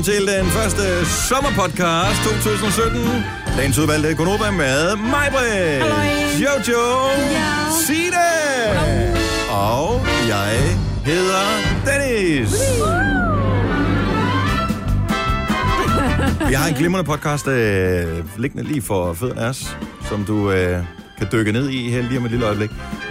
Velkommen til den første sommerpodcast 2017. Dagens udvalgte Konoba med mig, Britt, Jojo, Signe og jeg hedder Dennis. Vi har en glimrende podcast øh, liggende lige for fødderne af os, som du øh, kan dykke ned i her lige om et lille øjeblik.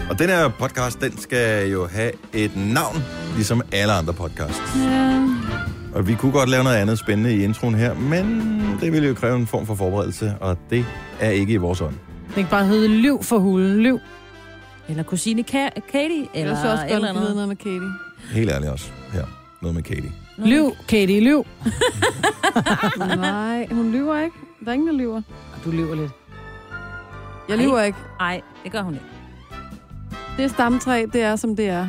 Og den her podcast, den skal jo have et navn, ligesom alle andre podcasts. Ja. Og vi kunne godt lave noget andet spændende i introen her, men det ville jo kræve en form for forberedelse, og det er ikke i vores ånd. Det kan bare hedde Lyv for hulen. Lyv. Eller kusine Ka- Katie, eller Jeg så også eller noget. noget med Katie. Helt ærligt også. Her. Noget med Katie. Lyv, Katie, lyv. Nej, hun lyver ikke. Der er ingen, der lyver. Du lyver lidt. Jeg Ej. lyver ikke. Nej, det gør hun ikke. Det stamtræ, det er, som det er.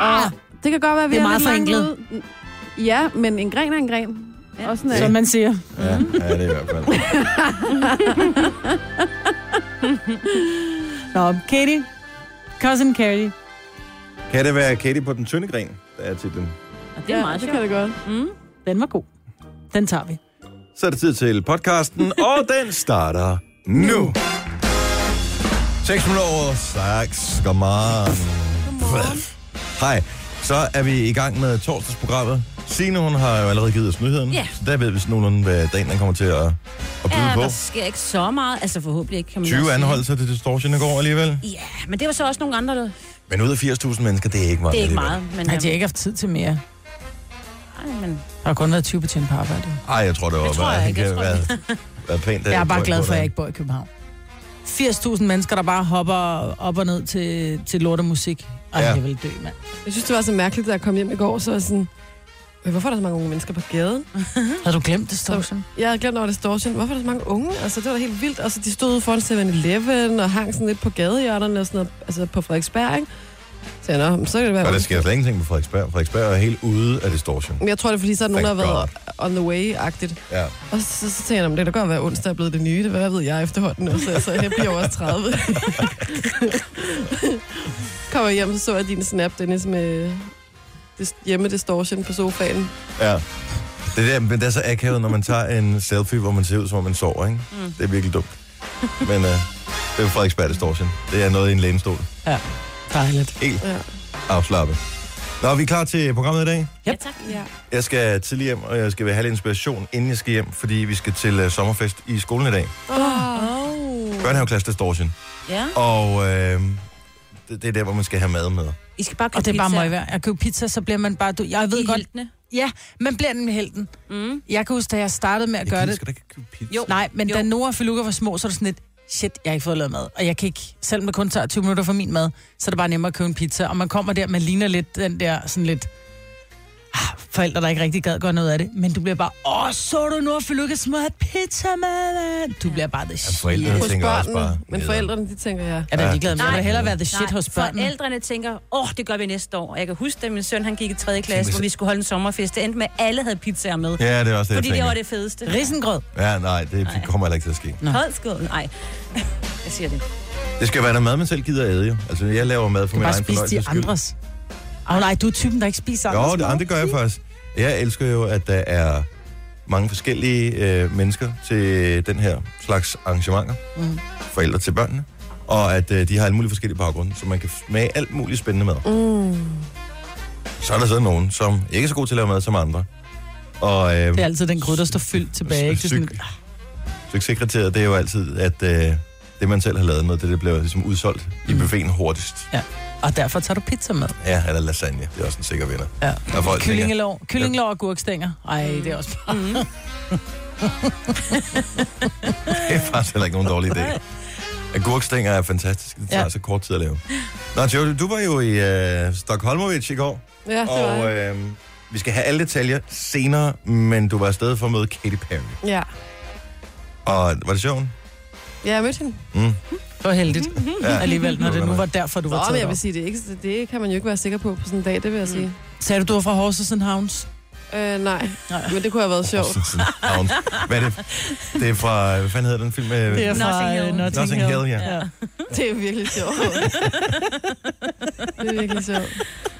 Og det kan godt være, at vi Det er meget lidt langt forenklet. ude. Ja, men en gren er en gren. Ja. Ja. Også sådan Som man siger. Ja, ja det er det i hvert fald. Nå, Katie. Cousin Katie. Kan det være Katie på den tynde gren, der er titlen? Og det er ja, meget det kan det godt. Mm. Den var god. Den tager vi. Så er det tid til podcasten, og den starter nu. 6 minutter over 6. Godmorgen. Godmorgen. Hej. Så er vi i gang med torsdagsprogrammet. Signe, hun har jo allerede givet os nyheden. Ja. Så der ved vi sådan nogenlunde, hvad dagen den kommer til at, at byde Ja, på. der sker ikke så meget. Altså forhåbentlig ikke, kan man 20 også sige. anholdelser til Distortion i går alligevel. Ja, men det var så også nogle andre, der... Men ud af 80.000 mennesker, det er ikke meget Det er ikke alligevel. meget. Men, Nej, øhm, de har ikke haft tid til mere. nej, men Der har kun været 20 betjent på arbejde. Ej, jeg tror, det var Det tror bare, jeg ikke. Jeg tror være, være pænt. Jeg er bare glad for, at jeg ikke bor i København. 80.000 mennesker, der bare hopper op og ned til, til lortemusik. Ej, Ja. jeg vil dø, mand. Jeg synes, det var så mærkeligt, da jeg kom hjem i går, så var jeg sådan... "Øh, Hvorfor er der så mange unge mennesker på gaden? Har du glemt det, Storsen? Jeg havde glemt over distortion. Hvorfor er der så mange unge? Altså, det var da helt vildt. Altså, de stod foran 7-Eleven og hang sådan lidt på gadehjørnerne og sådan noget, altså på Frederiksberg, ikke? Så jeg, nå, så kan det være... Og der ondt." sker slet ingenting på Frederiksberg. Frederiksberg er helt ude af Distortion. Men jeg tror, det er fordi, så er nogen, der har været on the way-agtigt. Ja. Og så, så tænker jeg, "Nå, men det kan godt være, at onsdag er blevet det nye. Det hvad ved jeg efterhånden nu, så, så jeg bliver over 30. Kommer hjem, så så jeg din snap, Dennis, med dis- hjemme distortion på sofaen. Ja. Det, der, men det er så akavet, når man tager en selfie, hvor man ser ud, som om man sover, ikke? Mm. Det er virkelig dumt. Men uh, det er jo Frederiksberg Distortion. Det er noget i en lænestol. Dejligt. Helt Ja. afslappet. Nå, er vi klar til programmet i dag? ja, tak. ja. Jeg skal tidlig hjem, og jeg skal have lidt inspiration, inden jeg skal hjem, fordi vi skal til uh, sommerfest i skolen i dag. Oh. Oh. Børnehaveklasse Distortion. Ja, Og øh, det, det er der, hvor man skal have mad med. I skal bare købe Og det er bare pizza. møgvær. Jeg køber pizza, så bliver man bare... Du, jeg ved I godt... heltene. Ja, man bliver den med helten. Mm. Jeg kan huske, da jeg startede med at gøre Jeg det... skal da ikke købe pizza. Jo. Nej, men Jo. da Nora og Filuka var små, så er det sådan lidt, shit, jeg har ikke fået lavet mad. Og jeg kan ikke, selvom det kun tager 20 minutter for min mad, så er det bare nemmere at købe en pizza. Og man kommer der, man ligner lidt den der sådan lidt... Ah, forældre, der ikke rigtig gad gøre noget af det. Men du bliver bare, åh, så du Nora og Filuka smurt pizza med, mand. Du bliver bare the Ja, shit. forældrene Hos tænker også børnene, bare... men forældrene, de tænker, ja. Ja, der er ligeglad med. Vil hellere være the shit Nej, hos børnene. forældrene tænker, åh, oh, det gør vi næste år. Og jeg kan huske, da min søn han gik i 3. klasse, hvor vi skulle holde en sommerfest. Det endte med, at alle havde pizzaer med. Ja, det er også det, fordi jeg det var det fedeste. Risengrød. Ja, nej, det Nej. kommer heller ikke til at ske. Nå. Hold skål. Nej, jeg siger det. Det skal være noget mad, man selv gider at æde, jo. Altså, jeg laver mad for Du min bare egen spise de fornøjelses skyld. andres. Oh, nej, du er typen, der ikke spiser Jo, det, det gør jeg faktisk. Jeg elsker jo, at der er mange forskellige øh, mennesker til den her slags arrangementer. Mm. Forældre til børnene. Og at øh, de har alle mulige forskellige baggrunde, så man kan smage alt muligt spændende mad. Mm. Så er der så nogen, som ikke er så gode til at lave mad som andre. Og øh, Det er altid den gryde, der står fyldt tilbage. Ikke? Det er sådan, Succeskriteriet, det er jo altid, at øh, det, man selv har lavet noget, det, det bliver ligesom udsolgt i Mm. buffeten hurtigst. Og derfor tager du pizza med. Ja, eller lasagne. Det er også en sikker vinder. Ja. Kyllingelår. Kyllingelår og gurkstænger. Ej, det er også bare... Mm. det er faktisk heller ikke nogen dårlig idé. Agurkstænger er fantastisk. Det tager Ja. så kort tid at lave. Nå, Joe, du var jo i øh, Stockholmovic i går, Ja, det var og jeg. øh, vi skal have alle detaljer senere, men du var afsted for at møde Katy Perry. Ja. Og var det sjovt? ja, jeg mødte hende. Mm. Det var heldigt Ja. alligevel, når det nu var derfor, du Nå, var men taget jeg op. vil sige, det, er ikke, det kan man jo ikke være sikker på på sådan en dag, det vil jeg sige. Sagde du, du var fra Horsens and Hounds? Øh, nej, Nej. men det kunne have været sjovt. Hvad er det? Det er fra, hvad fanden hedder den film? Med, Det er fra Notting Hill. øh, Notting, Notting Hill, ja. ja. Det er virkelig sjovt. det er virkelig sjovt.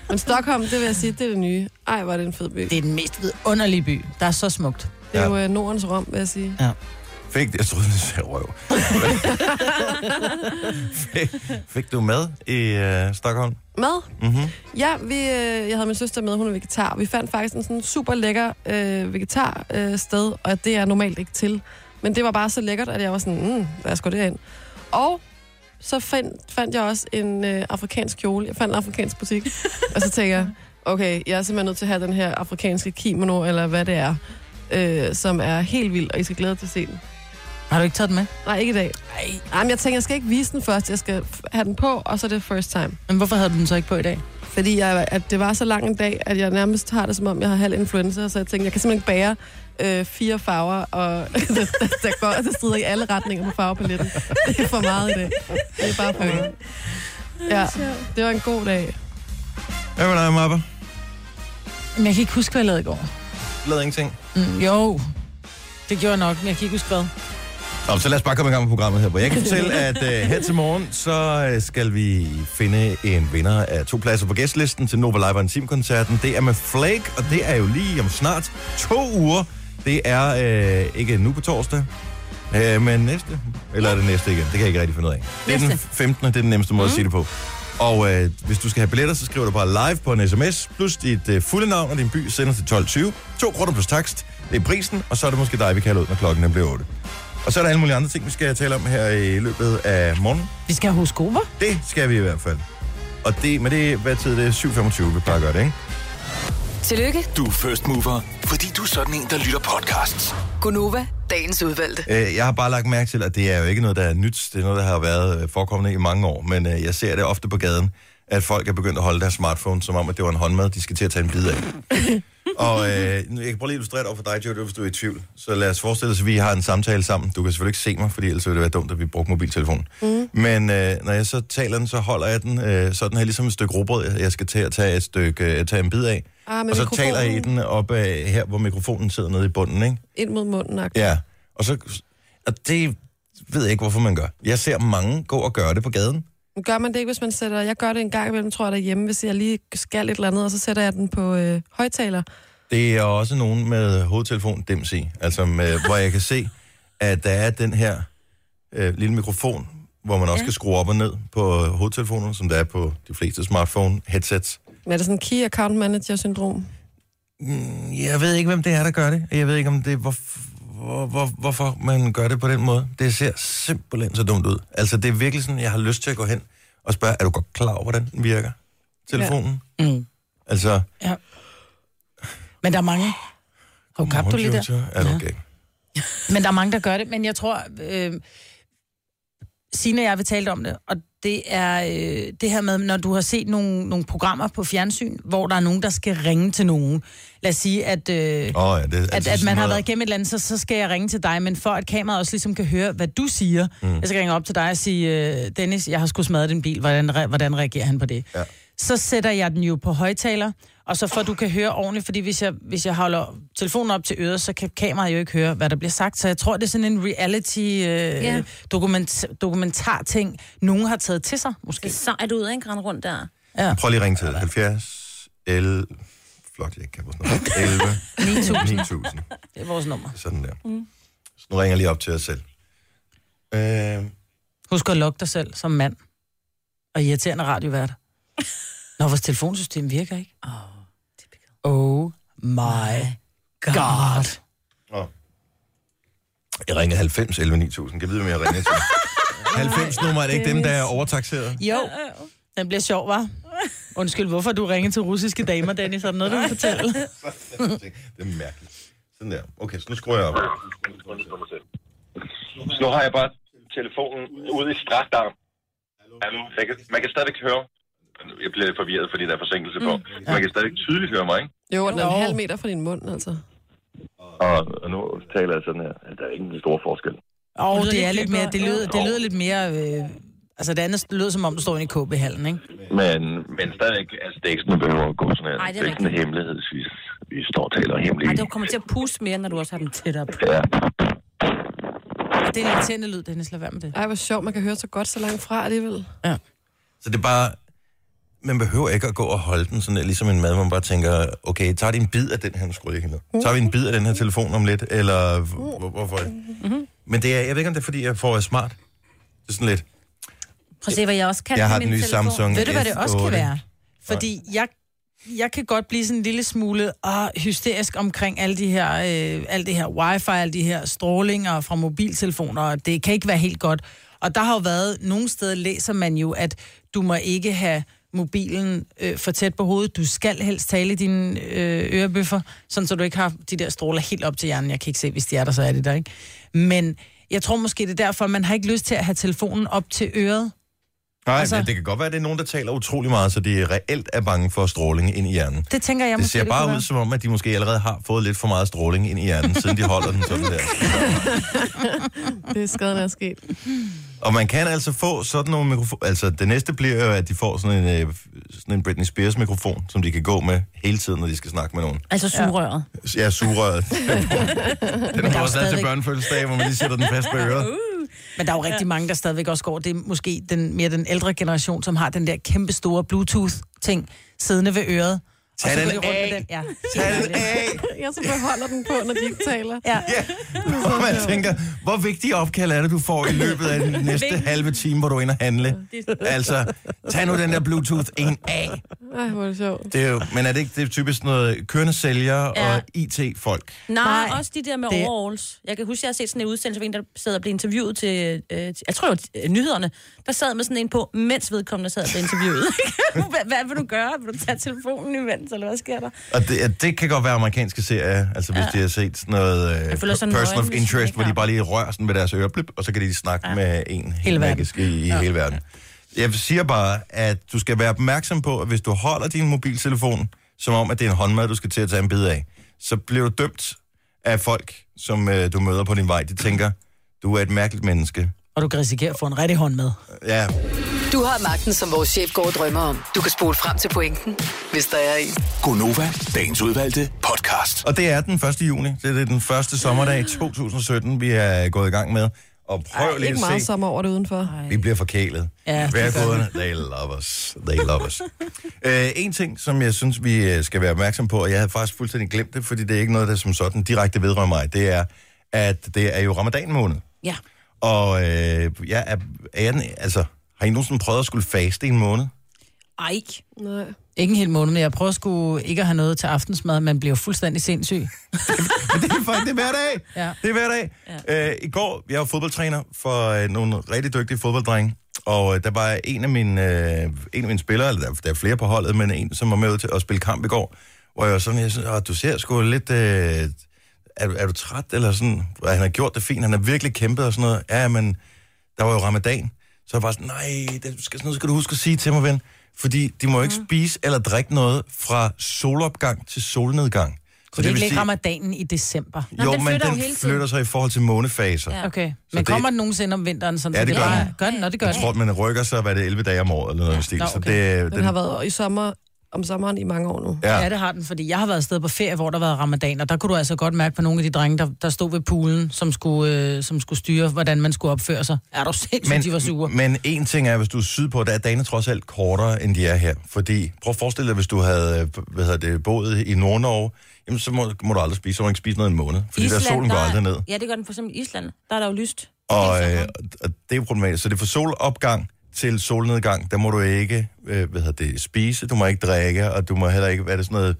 Men Stockholm, det vil jeg sige, det er det nye. Ej, hvor er det en fed by. Det er den mest vidunderlige by. Der er så smukt. Det er Ja. jo øh, Nordens Rom, vil jeg sige. Fik, jeg troede, det sagde røv. fik, fik du mad i uh, Stockholm? Mad? Mm-hmm. Ja, vi, øh, jeg havde min søster med, hun er vegetar. Vi fandt faktisk en sådan super lækker øh, vegetar øh, sted, og det er normalt ikke til. Men det var bare så lækkert, at jeg var sådan, mm, lad os gå derind. Og så fandt, fandt jeg også en øh, afrikansk kjole. Jeg fandt en afrikansk butik. og så tænkte jeg, okay, jeg er simpelthen nødt til at have den her afrikanske kimono, eller hvad det er, øh, som er helt vild, og I skal glæde til at se den. Har du ikke taget den med? Nej, ikke i dag. Nej. Nej, men jeg tænker, jeg skal ikke vise den først. Jeg skal have den på, og så er det first time. Men hvorfor havde du den så ikke på i dag? Fordi jeg, at det var så lang en dag, at jeg nærmest har det, som om jeg har halv influenza, så jeg tænkte, jeg kan simpelthen ikke bære øh, fire farver, og der, der, der, går, der strider i alle retninger på farvepaletten. Det er for meget i dag. Det er bare for meget. Ja, det var en god dag. Hvad med dig, Mappa? Men jeg kan ikke huske, hvad jeg lavede i går. Lavede ingenting. Mm, jo, det gjorde jeg nok, men jeg kan ikke huske hvad. Nå, så lad os bare komme i gang med programmet her, hvor jeg kan fortælle, at uh, her til morgen, så uh, skal vi finde en vinder af to pladser på gæstlisten til Nova Live Intim-koncerten. Det er med Flake, og det er jo lige om snart to uger. Det er uh, ikke nu på torsdag, uh, men næste. Eller er det næste igen? Det kan jeg ikke rigtig finde ud af. Det er den Næste. 15. Det er den nemmeste måde mm. at sige det på. Og uh, hvis du skal have billetter, så skriver du bare live på en sms, plus dit uh, fulde navn og din by sender til 12.20. To kroner plus takst. Det er prisen, og så er det måske dig, vi kalder ud, når klokken den bliver 8. Og så er der alle mulige andre ting, vi skal tale om her i løbet af morgenen. Vi skal have horoskoper. Det skal vi i hvert fald. Og det, men det, hvad tid er det? 7.25, vi plejer at gøre det, ikke? Tillykke, Du er first mover, fordi du er sådan en, der lytter podcasts. Gunova, dagens udvalgte. Øh, Jeg har bare lagt mærke til, at det er jo ikke noget, der er nyt. Det er noget, der har været øh, forekommende i mange år. Men øh, jeg ser det ofte på gaden, at folk er begyndt at holde deres smartphone, som om, at det var en håndmad, de skal til at tage en bid af. Og øh, jeg kan prøve lige at illustrere det over for dig, Joe, hvis du er i tvivl. Så lad os forestille os, at vi har en samtale sammen. Du kan selvfølgelig ikke se mig, fordi ellers ville det være dumt, at vi brugte mobiltelefonen. Mm. Men øh, når jeg så taler den, så holder jeg den øh, sådan her, ligesom et stykke råbrød, jeg- skal til at tage, et stykke, øh, tage en bid af. Ah, og så mikrofonen taler jeg i den op af her, hvor mikrofonen sidder nede i bunden, ikke? Ind mod munden. Ja. Ja, og så... Og det ved jeg ikke, hvorfor man gør. Jeg ser mange gå og gøre det på gaden. Gør man det ikke, hvis man sætter... Jeg gør det en gang imellem, tror jeg, derhjemme, hvis jeg lige skal et eller andet, og så sætter jeg den på øh, højtaler. Det er også nogen med hovedtelefon dims i. Altså, med, hvor jeg kan se, at der er den her øh, lille mikrofon, hvor man også ja. kan skrue op og ned på hovedtelefonen, som der er på de fleste smartphone headsets. Men er det sådan en key account manager syndrom? Jeg ved ikke, hvem det er, der gør det. Jeg ved ikke, om det er, hvor, hvor, hvor, hvorfor man gør det på den måde. Det ser simpelthen så dumt ud. Altså, det er virkelig sådan, jeg har lyst til at gå hen og spørge, er du godt klar over, hvordan den virker? Telefonen? Ja. Mm. Altså, Ja. Men der er mange. Har du kabt du lige der? Er du Ja. okay? Men der er mange, der gør det. Men jeg tror, øh, Signe og jeg vil tale om det, og det er øh, det her med, når du har set nogle, nogle programmer på fjernsyn, hvor der er nogen, der skal ringe til nogen. Lad os sige, at... Øh, Åh, ja, det, at, altså, at sådan man har været igennem et eller andet, så, så skal jeg ringe til dig, men for at kameraet også ligesom kan høre, hvad du siger, mm. jeg skal ringe op til dig og sige, øh, Dennis, jeg har sgu smadret din bil, hvordan, hvordan reagerer han på det? Ja. Så sætter jeg den jo på højtaler, og så for at du kan høre ordentligt, fordi hvis jeg, hvis jeg holder telefonen op til øret, så kan kameraet jo ikke høre, hvad der bliver sagt. Så jeg tror, det er sådan en reality øh, Ja. dokument, dokumentar-ting, nogen har taget til sig, måske. Det er sejt ud, ikke? Rende rundt der. Ja. Prøv lige at ringe til 70 L... Flot, jeg ikke kan vores nummer. 11 9000. 9000. Det er vores nummer. Sådan der. Mm. Så nu ringer jeg lige op til os selv. Øh, Husk at logge dig selv som mand. Og irriterende radiovært. Når vores telefonsystem virker ikke. Oh my god. Nå. Jeg ringer 90 11 9000. Kan jeg vide, hvem jeg ringer til? 90 nummer er det ikke dem, der er overtaxeret? Jo, den bliver sjov, var. Undskyld, hvorfor du ringer til russiske damer, Dennis? Er der noget, du vil fortælle? det er mærkeligt. Sådan der. Okay, så nu skruer jeg op. Så nu har jeg bare telefonen ude i strafdarm. Hallo, jeg kan, man kan stadigvæk høre. Jeg bliver forvirret, fordi der er forsinkelse på. Mm. Man kan stadig tydeligt høre mig, ikke? Jo, og den er en halv meter fra din mund, altså. Og, og nu taler jeg sådan her. at Der er ikke en stor forskel. Og lyder det er lidt mere, det lyder, det lyder lidt mere... Øh, altså, det andet lyder som om, du står inde i KB-hallen, ikke? Men, men stadigvæk, altså det er ikke sådan, at behøver at gå sådan her. Ej, det er det er ikke sådan en hemmelighed, vi, vi står og taler hemmeligt. det kommer til at puste mere, når du også har den tæt op. Ja, Og det er en irriterende lyd, Dennis. Lad være med det. Ej, hvor sjovt, man kan høre så godt så langt fra alligevel. Så det er bare... man behøver ikke at gå og holde den sådan der, ligesom en mad, hvor man bare tænker, okay, tager de en bid af den her, nu skruer ikke ned. Tager vi en bid af den her telefon om lidt, eller hvor, hvorfor? Mm-hmm. Men det er, jeg ved ikke, om det er, fordi jeg får smart. Det er sådan lidt, Prøv at se, hvad jeg også kan jeg med har den nye telefon. Samsung Ved du, hvad det også S8. kan være? Fordi jeg, jeg kan godt blive sådan en lille smule åh, hysterisk omkring alle de her, øh, alt det her wifi, alle de her strålinger fra mobiltelefoner, og det kan ikke være helt godt. Og der har jo været, nogle steder læser man jo, at du må ikke have mobilen øh, for tæt på hovedet. Du skal helst tale i dine øh, ørebøffer, sådan så du ikke har de der stråler helt op til hjernen. Jeg kan ikke se, hvis de er der, så er de der, ikke? Men jeg tror måske, det er derfor, man har ikke lyst til at have telefonen op til øret. Nej, Altså- altså, det kan godt være, at det er nogen, der taler utrolig meget, så de reelt er bange for stråling ind i hjernen. Det tænker jeg Det måske, ser bare være. ud som om, at de måske allerede har fået lidt for meget stråling ind i hjernen, siden de holder den sådan der. Det er skaden, der er sket. Og man kan altså få sådan nogle mikrofoner. Altså, det næste bliver jo, at de får sådan en, øh, sådan en Britney Spears mikrofon, som de kan gå med hele tiden, når de skal snakke med nogen. Altså sugerøret. Ja, sugerøret. den er også til stadigvæk- børnefødselsdag, hvor man lige sætter den fast på øret. Men der er jo rigtig mange, der stadigvæk også går. Det er måske den, mere den ældre generation, som har den der kæmpe store Bluetooth-ting siddende ved øret. Tag den går de rundt af. med den. Ja. Tag den af! Jeg så beholder den på, når de ikke taler. Ja. Ja, og man tænker, hvor vigtige opkald er det, du får i løbet af den næste halve time, hvor du er inde og handle? Altså, tag nu den der Bluetooth en af. Ej, hvor er det sjovt. Det er jo, men er det ikke det er typisk noget kørende sælgere Ja. og IT-folk? Nej, Nej, også de der med det- overalls. Jeg kan huske, jeg har set sådan en udsendelse, hvor en, der sad og blev interviewet til, øh, til jeg tror, det var øh, nyhederne, der sad med sådan en på, mens vedkommende sad og blev interviewet. hvad, hvad vil du gøre? Vil du tage telefonen imens, eller hvad sker der? Og det, det kan godt være amerikanske serier, altså hvis de har set sådan noget uh, sådan person of interest, hvor de bare lige rører sådan ved deres øreblip, og så kan de snakke ja. med en helt magisk i, i ja. hele verden. Jeg siger bare, at du skal være opmærksom på, at hvis du holder din mobiltelefon, som om, at det er en håndmad, du skal til at tage en bid af, så bliver du dømt af folk, som uh, du møder på din vej. De tænker, du er et mærkeligt menneske. Og du kan risikere at få en rigtig hånd med. Ja, Du har magten, som vores chef går og drømmer om. Du kan spole frem til pointen, hvis der er en. Gonova, dagens udvalgte podcast. og det er den 1. juni. Det er den første sommerdag i 2017, vi er gået i gang med. Og prøv Ej, lige ikke at meget se. sommer over det udenfor. Vi bliver forkælet. Ja, det Vær gør gode. They love us. They love us. uh, en ting, som jeg synes, vi øh, skal være opmærksom på, og jeg havde faktisk fuldstændig glemt det, fordi det er ikke noget, der som sådan direkte vedrører mig, det er, at det er jo ramadan måned. Ja. Og øh, jeg er, er jeg den, altså, har I nogensinde prøvet at skulle faste i en måned? Ej. Nej. Ikke en hel måned, men jeg prøver sgu ikke at have noget til aftensmad, man bliver fuldstændig sindssyg. Men det er faktisk det er hver dag. Ja. Det er hver dag. Ja. Øh, I går, jeg var fodboldtræner for øh, nogle rigtig dygtige fodbolddrenge, og øh, der var en af mine, øh, en af mine spillere, eller der, der er flere på holdet, men en, som var med til at spille kamp i går, hvor jeg var sådan, jeg synes, "Åh, du ser sgu lidt... Øh, er, du- er du træt, eller sådan? Han har gjort det fint, han har virkelig kæmpet og sådan noget. Ja, men der var jo ramadan. Så jeg var sådan, nej, det skal, sådan noget skal du huske at sige til mig, ven. Fordi de må ikke Mm. spise eller drikke noget fra solopgang til solnedgang. Så det er ikke ramadanen i december. Nå, jo, den men jo den hele tiden. flytter sig i forhold til månefaser. Ja. Okay. Så Men det- kommer den nogensinde om vinteren? Sådan, Ja, så det gør bare- den. Gør den, når det gør Jeg den. tror, man rykker sig, hvad det er, 11 dage om året, eller noget ja. stil. Nå, Så okay. det, Den har været i sommer, om sommeren i mange år nu. ja. Ja, det har den, fordi jeg har været afsted på ferie, hvor der har været ramadan, og der kunne du altså godt mærke på nogle af de drenge, der, der stod ved poolen, som skulle, øh, som skulle styre, hvordan man skulle opføre sig. Er du sindssygt, men, de var sure. men en ting er, hvis du er sydpå, der er dagene trods alt kortere, end de er her. Fordi, prøv at forestille dig, hvis du havde øh, hvad hedder det, boet i Nord-Norge, jamen så må, må du aldrig spise, så må du ikke spise noget i en måned. Fordi Island, der solen går der- aldrig ned. Ja, det gør den for eksempel i Island. Der er der jo lyst. Og, øh, og det er jo problematisk. Så det er fra solopgang til solnedgang, der må du ikke øh, hvad hedder det, spise, du må ikke drikke, og du må heller ikke, hvad er det sådan noget,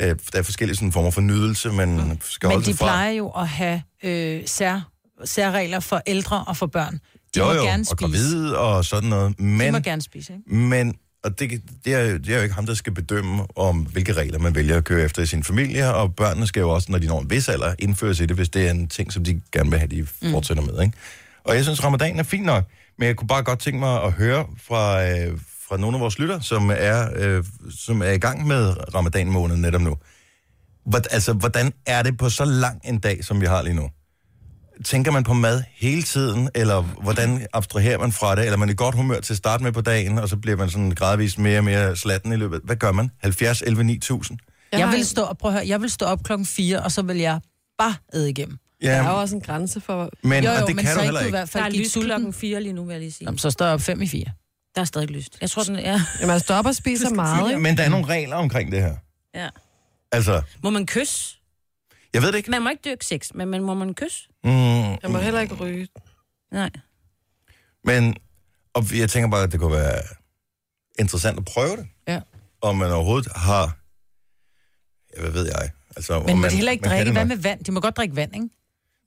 øh, der er forskellige sådan former for nydelse, man skal Men de fra. plejer jo at have øh, sær, særregler for ældre og for børn. De jo, må jo, gerne og spise. gravide og sådan noget. De Men, må gerne spise, ikke? men og det, det, er, jo- det er jo ikke ham, der skal bedømme, om hvilke regler man vælger at køre efter i sin familie, og børnene skal jo også, når de når en vis alder, indføres i det, hvis det er en ting, som de gerne vil have, de fortsætter med. Ikke? Og jeg synes, ramadan er fint nok, men jeg kunne bare godt tænke mig at høre fra, øh, fra nogle af vores lytter, som er, øh, som er i gang med ramadan-måneden netop nu. Hvor, altså, hvordan er det på så lang en dag, som vi har lige nu? Tænker man på mad hele tiden, eller hvordan abstraherer man fra det? Eller er man i godt humør til at starte med på dagen, og så bliver man sådan gradvist mere og mere slatten i løbet? Hvad gør man? 70, 11, 9000? Jeg, har vil stå, op- prøv at høre, jeg vil stå op klokken 4, og så vil jeg bare æde igennem. Der er jo Ja, også en grænse for... men jo, jo, og det men kan så du ikke heller du i ikke. hvert Der fald er gik lyst sulten. klokken 4 lige nu, vil jeg lige sige. Jamen, så står op 5 i 4. Der er stadig lyst. Jeg tror, den er... Jamen, man stopper og spiser meget, ikke? Men der er nogle regler omkring det her. Ja. Altså, Må man kysse? jeg ved det ikke. Man må ikke dyrke sex, men man, må man kysse? Mm, Jeg må heller ikke ryge. Nej. men og jeg tænker bare, at det kunne være interessant at prøve det. Ja. Om man overhovedet har... Ja, hvad ved jeg? Altså, om Men må man, de heller ikke man drikke? det Hvad med vand? De må godt drikke vand, ikke?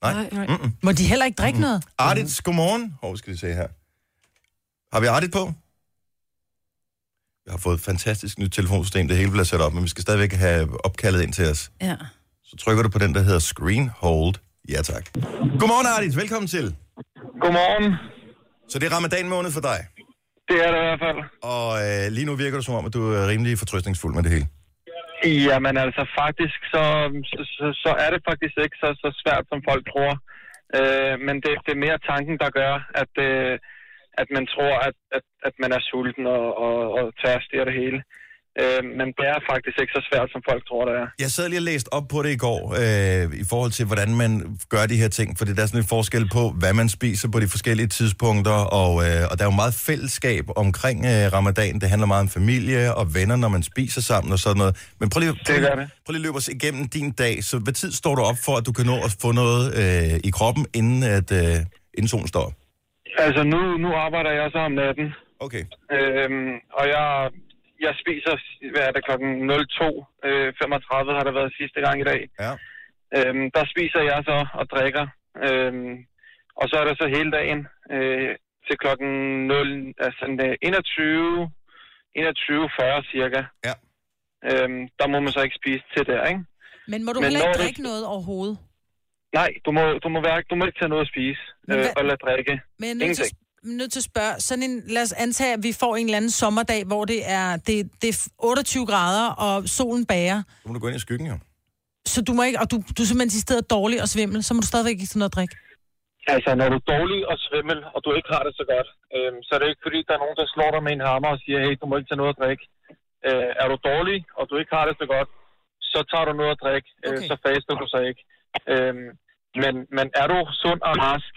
Nej. Nej. Mm-mm. Må de heller ikke drikke noget? Ardits, godmorgen. Hvor skal vi se her? Har vi Ardit på? Vi har fået et fantastisk nyt telefonsystem. Det hele bliver sat op, men vi skal stadigvæk have opkaldet ind til os. Ja. Så trykker du på den, der hedder Screen Hold. Ja, tak. Godmorgen, Ardit. Velkommen til. Godmorgen. Så det er ramadan måned for dig. Det er det i hvert fald. Og øh, lige nu virker det som om, at du er rimelig fortrøstningsfuld med det hele. Jamen altså faktisk, så, så, så, så er det faktisk ikke så, så svært, som folk tror. Øh, men det, det er mere tanken, der gør, at, øh, at man tror, at, at, at man er sulten og, og, og tørstig og det hele. Øh, men det er faktisk ikke så svært, som folk tror, det er. Jeg sad lige og læste op på det i går, øh, i forhold til, hvordan man gør de her ting, fordi der er sådan en forskel på, hvad man spiser på de forskellige tidspunkter, og, øh, og der er jo meget fællesskab omkring øh, ramadan. Det handler meget om familie og venner, når man spiser sammen og sådan noget. Men prøv lige, prøv, Det det. prøv lige at løbe os igennem din dag. Så hvad tid står du op for, at du kan nå at få noget øh, i kroppen, inden, at, øh, inden solen står op? Altså nu, nu arbejder jeg så om natten, Okay. Øhm, og jeg, jeg spiser, hvad er det, klokken 02.35 øh, 35 har det været sidste gang i dag. Ja. Øhm, der spiser jeg så og drikker. Øhm, og så er det så hele dagen øh, til klokken 0, altså, øh, 21, 21.40 cirka. Ja. Øhm, der må man så ikke spise til der, ikke? Men må du Men heller ikke drikke noget overhovedet? Nej, du må, du må, være, du må ikke tage noget at spise øh, eller drikke. Men jeg er nødt til. Nødt til at spørge, sådan en, lad os antage, at vi får en eller anden sommerdag, hvor det er, det, det er 28 grader, og solen bager. Så må du gå ind i skyggen, jo. Så du må ikke, og du, du er simpelthen i stedet dårlig og svimmel, så må du stadigvæk ikke tage noget at drikke. Altså, når du er dårlig og svimmel, og du ikke har det så godt, øhm, så er det ikke fordi, der er nogen, der slår dig med en hammer og siger, hey, du må ikke tage noget at drikke. Øh, er du dårlig, og du ikke har det så godt, så tager du noget at drikke, øh, Okay. så faster du så ikke. Øhm, men, men er du sund og rask,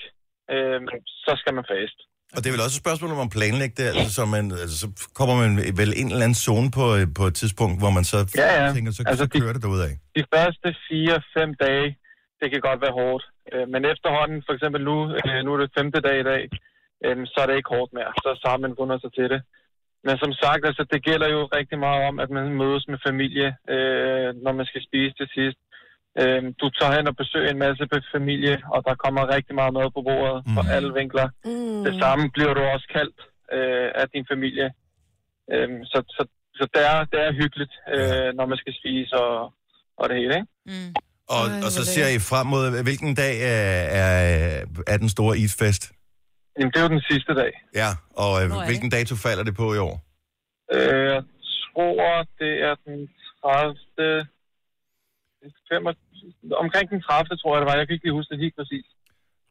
øhm, så skal man faste. Og det er vel også et spørgsmål om at planlægge det, altså, så, man, altså, så kommer man vel en eller anden zone på, øh, på et tidspunkt, hvor man så Ja, ja. tænker, så, Altså, så de- kører det derudad. De første 4-5 dage, det kan godt være hårdt. Øh, men efterhånden, for eksempel nu, øh, nu er det femte dag i dag, så er det ikke hårdt mere. Så har man fundet sig til det. Men som sagt, altså, det gælder jo rigtig meget om, at man mødes med familie, øh, når man skal spise til sidst. Øh, du tager hen og besøger en masse familie, og der kommer rigtig meget mad på bordet fra Mm. alle vinkler. Mm. Det samme bliver du også kaldt øh, af din familie. Øh, så så, så det, er, det er hyggeligt, øh, når man skal spise og, og det hele, ikke? Mm. Og, og så ser I frem mod, hvilken dag er, er, er den store isfest? Jamen, det er jo den sidste dag. Ja, og øh, hvilken dato falder det på i år? Øh, jeg tror, det er den 30. 25, omkring den 30. tror jeg, det var. Jeg kan ikke lige huske det helt præcis.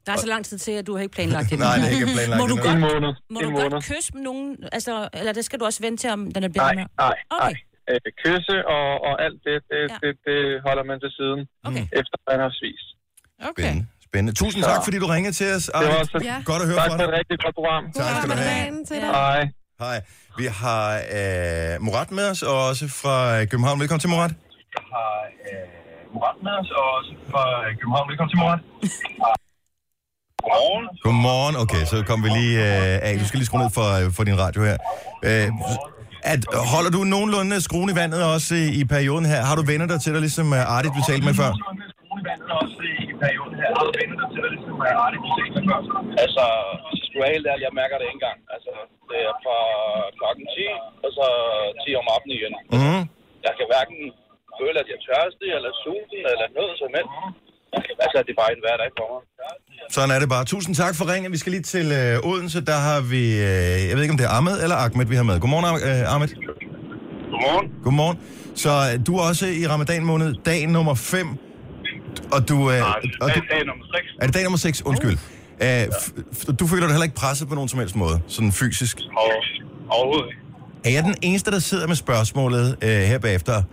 Der er så lang tid til, at du har ikke planlagt det. Nej, det er ikke planlagt Må du endnu. En godt, måned. må en du måned. godt kysse med nogen? Altså, eller det skal du også vente til, om den er blevet Nej, nej, Okay. nej. Øh, kysse og, og alt det, det, Ja. det, det holder man til siden, Okay. efter man har spist. Okay. Spændende. Spændende. Tusind tak, fordi du ringede til os. Det var så Ja. Godt at høre tak fra for dig. et rigtig godt program. Tak skal du have. Til dig. Hej. Hej. Vi har øh, Murat med os, og også fra øh, København. Velkommen til, Murat. har øh, Murat med os, og også fra København. Velkommen til Murat. Godmorgen. Godmorgen. Okay, så kom vi lige øh, af. Du skal lige skrue ned for, øh, for din radio her. Øh, at, holder du nogenlunde skruen i vandet også i, i perioden her? Har du venner der til dig, ligesom uh, Ardit, vi talte med før? Altså, hvis jeg skulle være helt ærlig, jeg mærker det ikke engang. Altså, det er fra klokken 10, og så 10 om aftenen igen. Mm. Jeg kan hverken føle, at jeg er tørstig, eller sulten, eller noget som helst. Altså, det er bare en hverdag for mig. Sådan er det bare. Tusind tak for ringen. Vi skal lige til øh, Odense. Der har vi, øh, jeg ved ikke om det er Ahmed eller Ahmed, vi har med. Godmorgen, øh, Ahmed. Godmorgen. Godmorgen. Så øh, du er også i ramadan måned, dag nummer 5. Og du, øh, og du, Dag nummer 6. er det dag nummer 6? Undskyld. Øh, f- f- du føler dig heller ikke presset på nogen som helst måde, sådan fysisk. Og overhovedet ikke. Er jeg den eneste, der sidder med spørgsmålet øh, her bagefter?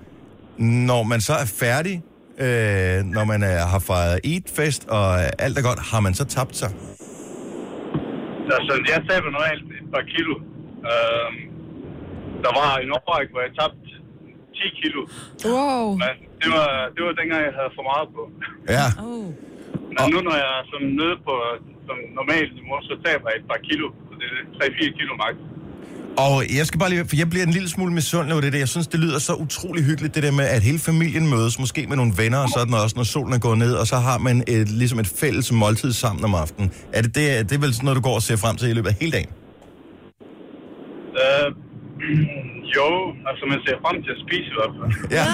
Når man så er færdig, øh, når man er, har fejret Eid-fest, og alt er godt, har man så tabt sig? Altså, jeg taber normalt et par kilo. Øh, der var en årræk, hvor jeg tabte 10 kilo. Wow. Men det var, det var dengang, jeg havde for meget på. Ja. Oh. Men nu, når jeg er som nede på som normalt niveau, så taber jeg et par kilo. Så det er 3-4 kilo max. Og jeg skal bare lige, for jeg bliver en lille smule misundelig over det der. Jeg synes, det lyder så utrolig hyggeligt, det der med, at hele familien mødes, måske med nogle venner og sådan også, når solen er gået ned, og så har man et, ligesom et fælles måltid sammen om aftenen. Er det, det, det er vel sådan noget, du går og ser frem til i løbet af hele dagen? Øh, jo, altså man ser frem til at spise i hvert fald. Ja.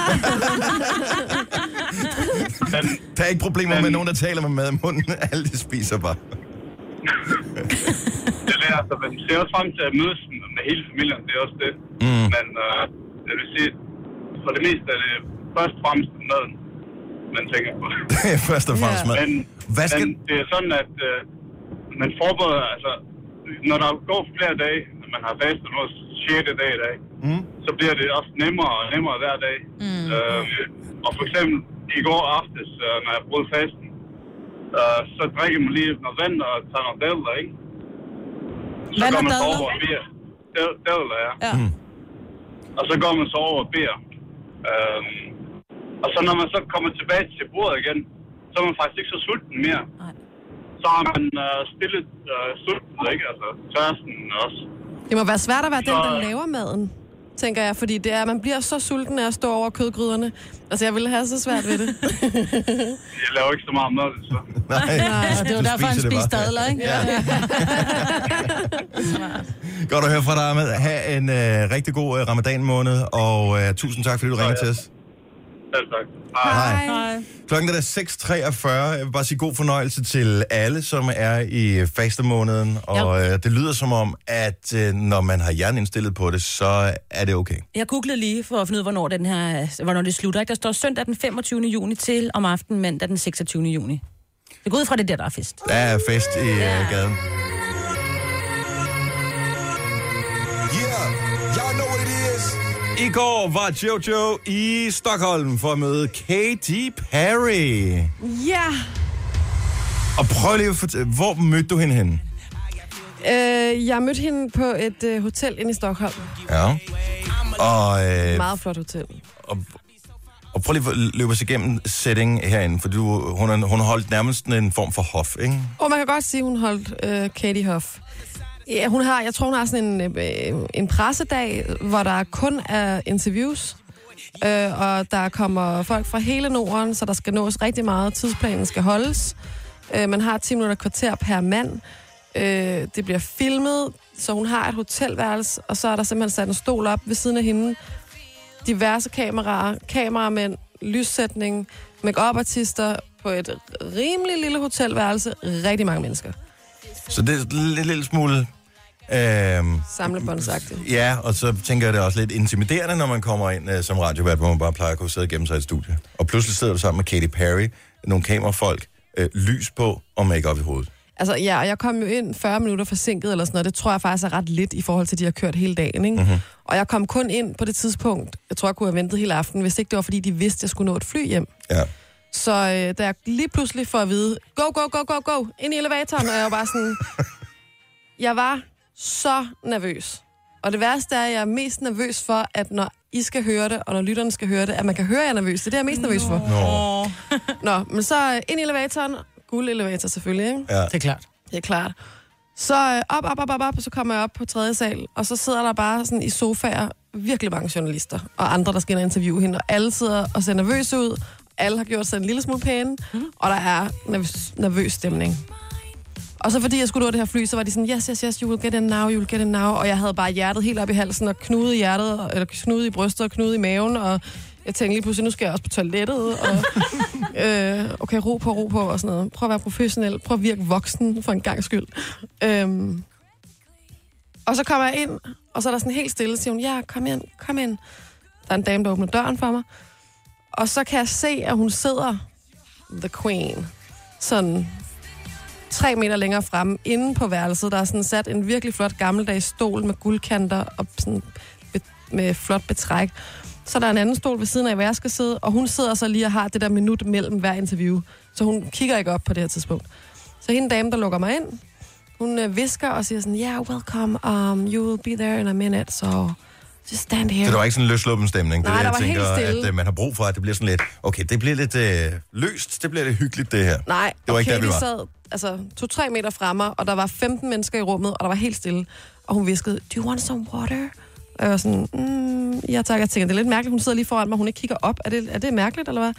Men, Der er ikke problemer Men- med nogen, der taler med mad i munden. Alle de spiser bare. det er, altså, man ser også frem til at mødes med hele familien, det er også det. Mm. Men øh, jeg vil sige, for det meste er det først og fremmest maden, man tænker på. Først og fremmest mad. Men, Hvad skal... men det er sådan, at øh, man forbereder, altså, når der går flere dage, når man har fastet nu 6. dag i dag, Mm. så bliver det også nemmere og nemmere hver dag. Mm. Øh, og for eksempel i går aftes, øh, når jeg brød fasten, øh, så drikker man lige noget vand og tager nogle dadler, ikke? Så går man så over og beder. Dad- Dadler, ja. Ja. Mm. Og så går man så over og beder. Øhm, og så når man så kommer tilbage til bordet igen, så er man faktisk ikke så sulten mere. Nej. Så har man øh, stillet øh, sulten, ikke? Altså tørsten også. Det må være svært at være den, Så- der laver maden, tænker jeg, fordi det er, man bliver så sulten af at stå over kødgryderne. Altså, jeg ville have så svært ved det. Jeg laver ikke så meget mad, så. Nej, Og det er Du derfor, han spiser det spiser bare. dadler, ikke? Ja. Godt at høre fra dig, Ahmed. Ha' en øh, rigtig god øh, ramadan-måned, og øh, tusind tak, fordi du ringer ja. til os. Selv tak. Hej. Nej. Klokken er da 6.43. Jeg vil bare sige god fornøjelse til alle, som er i fastemåneden. Og øh, det lyder som om, at øh, når man har hjernen indstillet på det, så er det okay. Jeg googlede lige for at finde ud af, hvornår, den her, hvornår det slutter. Ikke? Der står søndag den 25. juni til om aftenen mandag den 26. juni. Det går ud fra det der, der er fest. Der er fest i øh, gaden. I går var Jojo i Stockholm for at møde Katy Perry. Ja! Og prøv lige at fortælle, hvor mødte du hende henne? Øh, jeg mødte hende på et øh, hotel inde i Stockholm. Ja. Og, øh, Meget flot hotel. og, og prøv lige at løbe os igennem setting herinde, for du, hun, hun holdt nærmest en form for hof, ikke? Og man kan godt sige, hun holdt øh, Katie Hoff. Ja, hun har, jeg tror, hun har sådan en, øh, en pressedag, hvor der kun er interviews. Øh, og der kommer folk fra hele Norden, så der skal nås rigtig meget. Tidsplanen skal holdes. Øh, man har 10 minutter kvarter per mand. Øh, det bliver filmet, så hun har et hotelværelse, og så er der simpelthen sat en stol op ved siden af hende. Diverse kameraer, kameramænd, lyssætning, make-up-artister på et rimelig lille hotelværelse. Rigtig mange mennesker. Så det er lidt lille smule... Øh, Samlebåndsagtigt. ja, og så tænker jeg, det er også lidt intimiderende, når man kommer ind øh, som radiovært, hvor man bare plejer at kunne sidde og gemme sig i et studie. Og pludselig sidder du sammen med Katy Perry, nogle kamerafolk, øh, lys på og make i hovedet. Altså, ja, og jeg kom jo ind 40 minutter forsinket eller sådan noget. Det tror jeg faktisk er ret lidt i forhold til, at de har kørt hele dagen, ikke? Mm-hmm. Og jeg kom kun ind på det tidspunkt, jeg tror, jeg kunne have ventet hele aften, hvis ikke det var, fordi de vidste, at jeg skulle nå et fly hjem. Ja. Så øh, da jeg lige pludselig får at vide, go, go, go, go, go, ind i elevatoren, og jeg var bare sådan, jeg var så nervøs. Og det værste er, at jeg er mest nervøs for, at når I skal høre det, og når lytterne skal høre det, at man kan høre, at jeg er nervøs. Det er det, jeg er mest nervøs for. Nå. Nå, men så øh, ind i elevatoren, guld elevator selvfølgelig, ikke? Ja. Det er klart. Det er klart. Så øh, op, op, op, op, op, og så kommer jeg op på tredje sal, og så sidder der bare sådan i sofaer virkelig mange journalister, og andre, der skal ind og interviewe hende, og alle sidder og ser nervøse ud. Alle har gjort sig en lille smule pæne, mm. og der er nervøs, nervøs stemning. Og så fordi jeg skulle nå det her fly, så var de sådan, yes, yes, yes, you will get in now, you will get in now. Og jeg havde bare hjertet helt op i halsen, og knude i hjertet, eller knude i brystet, og knude i maven, og jeg tænkte lige pludselig, nu skal jeg også på toilettet, og øh, okay, ro på, ro på, og sådan noget. Prøv at være professionel, prøv at virke voksen for en gang skyld. Øhm, og så kommer jeg ind, og så er der sådan helt stille, siger hun, ja, kom ind, kom ind. Der er en dame, der åbner døren for mig. Og så kan jeg se, at hun sidder, the queen, sådan tre meter længere fremme, inde på værelset. Der er sådan sat en virkelig flot gammeldags stol med guldkanter og sådan be- med flot betræk. Så der er en anden stol ved siden af, hvor jeg skal sidde, og hun sidder så lige og har det der minut mellem hver interview. Så hun kigger ikke op på det her tidspunkt. Så hende dame, der lukker mig ind, hun øh, visker og siger sådan, yeah, welcome, um, you will be there in a minute, so just stand here. Så der var ikke sådan en løsluppen stemning. Nej, det, der jeg var helt tænker, stille. at øh, man har brug for, at det bliver sådan lidt, okay, det bliver lidt øh, løst, det bliver lidt hyggeligt, det her. Nej, Det var ikke okay, der, vi var. sad altså, to-tre meter fremme, og der var 15 mennesker i rummet, og der var helt stille. Og hun viskede, do you want some water? Og jeg var sådan, mm, ja tak, jeg tænker, det er lidt mærkeligt, hun sidder lige foran mig, hun ikke kigger op. Er det, er det mærkeligt, eller hvad?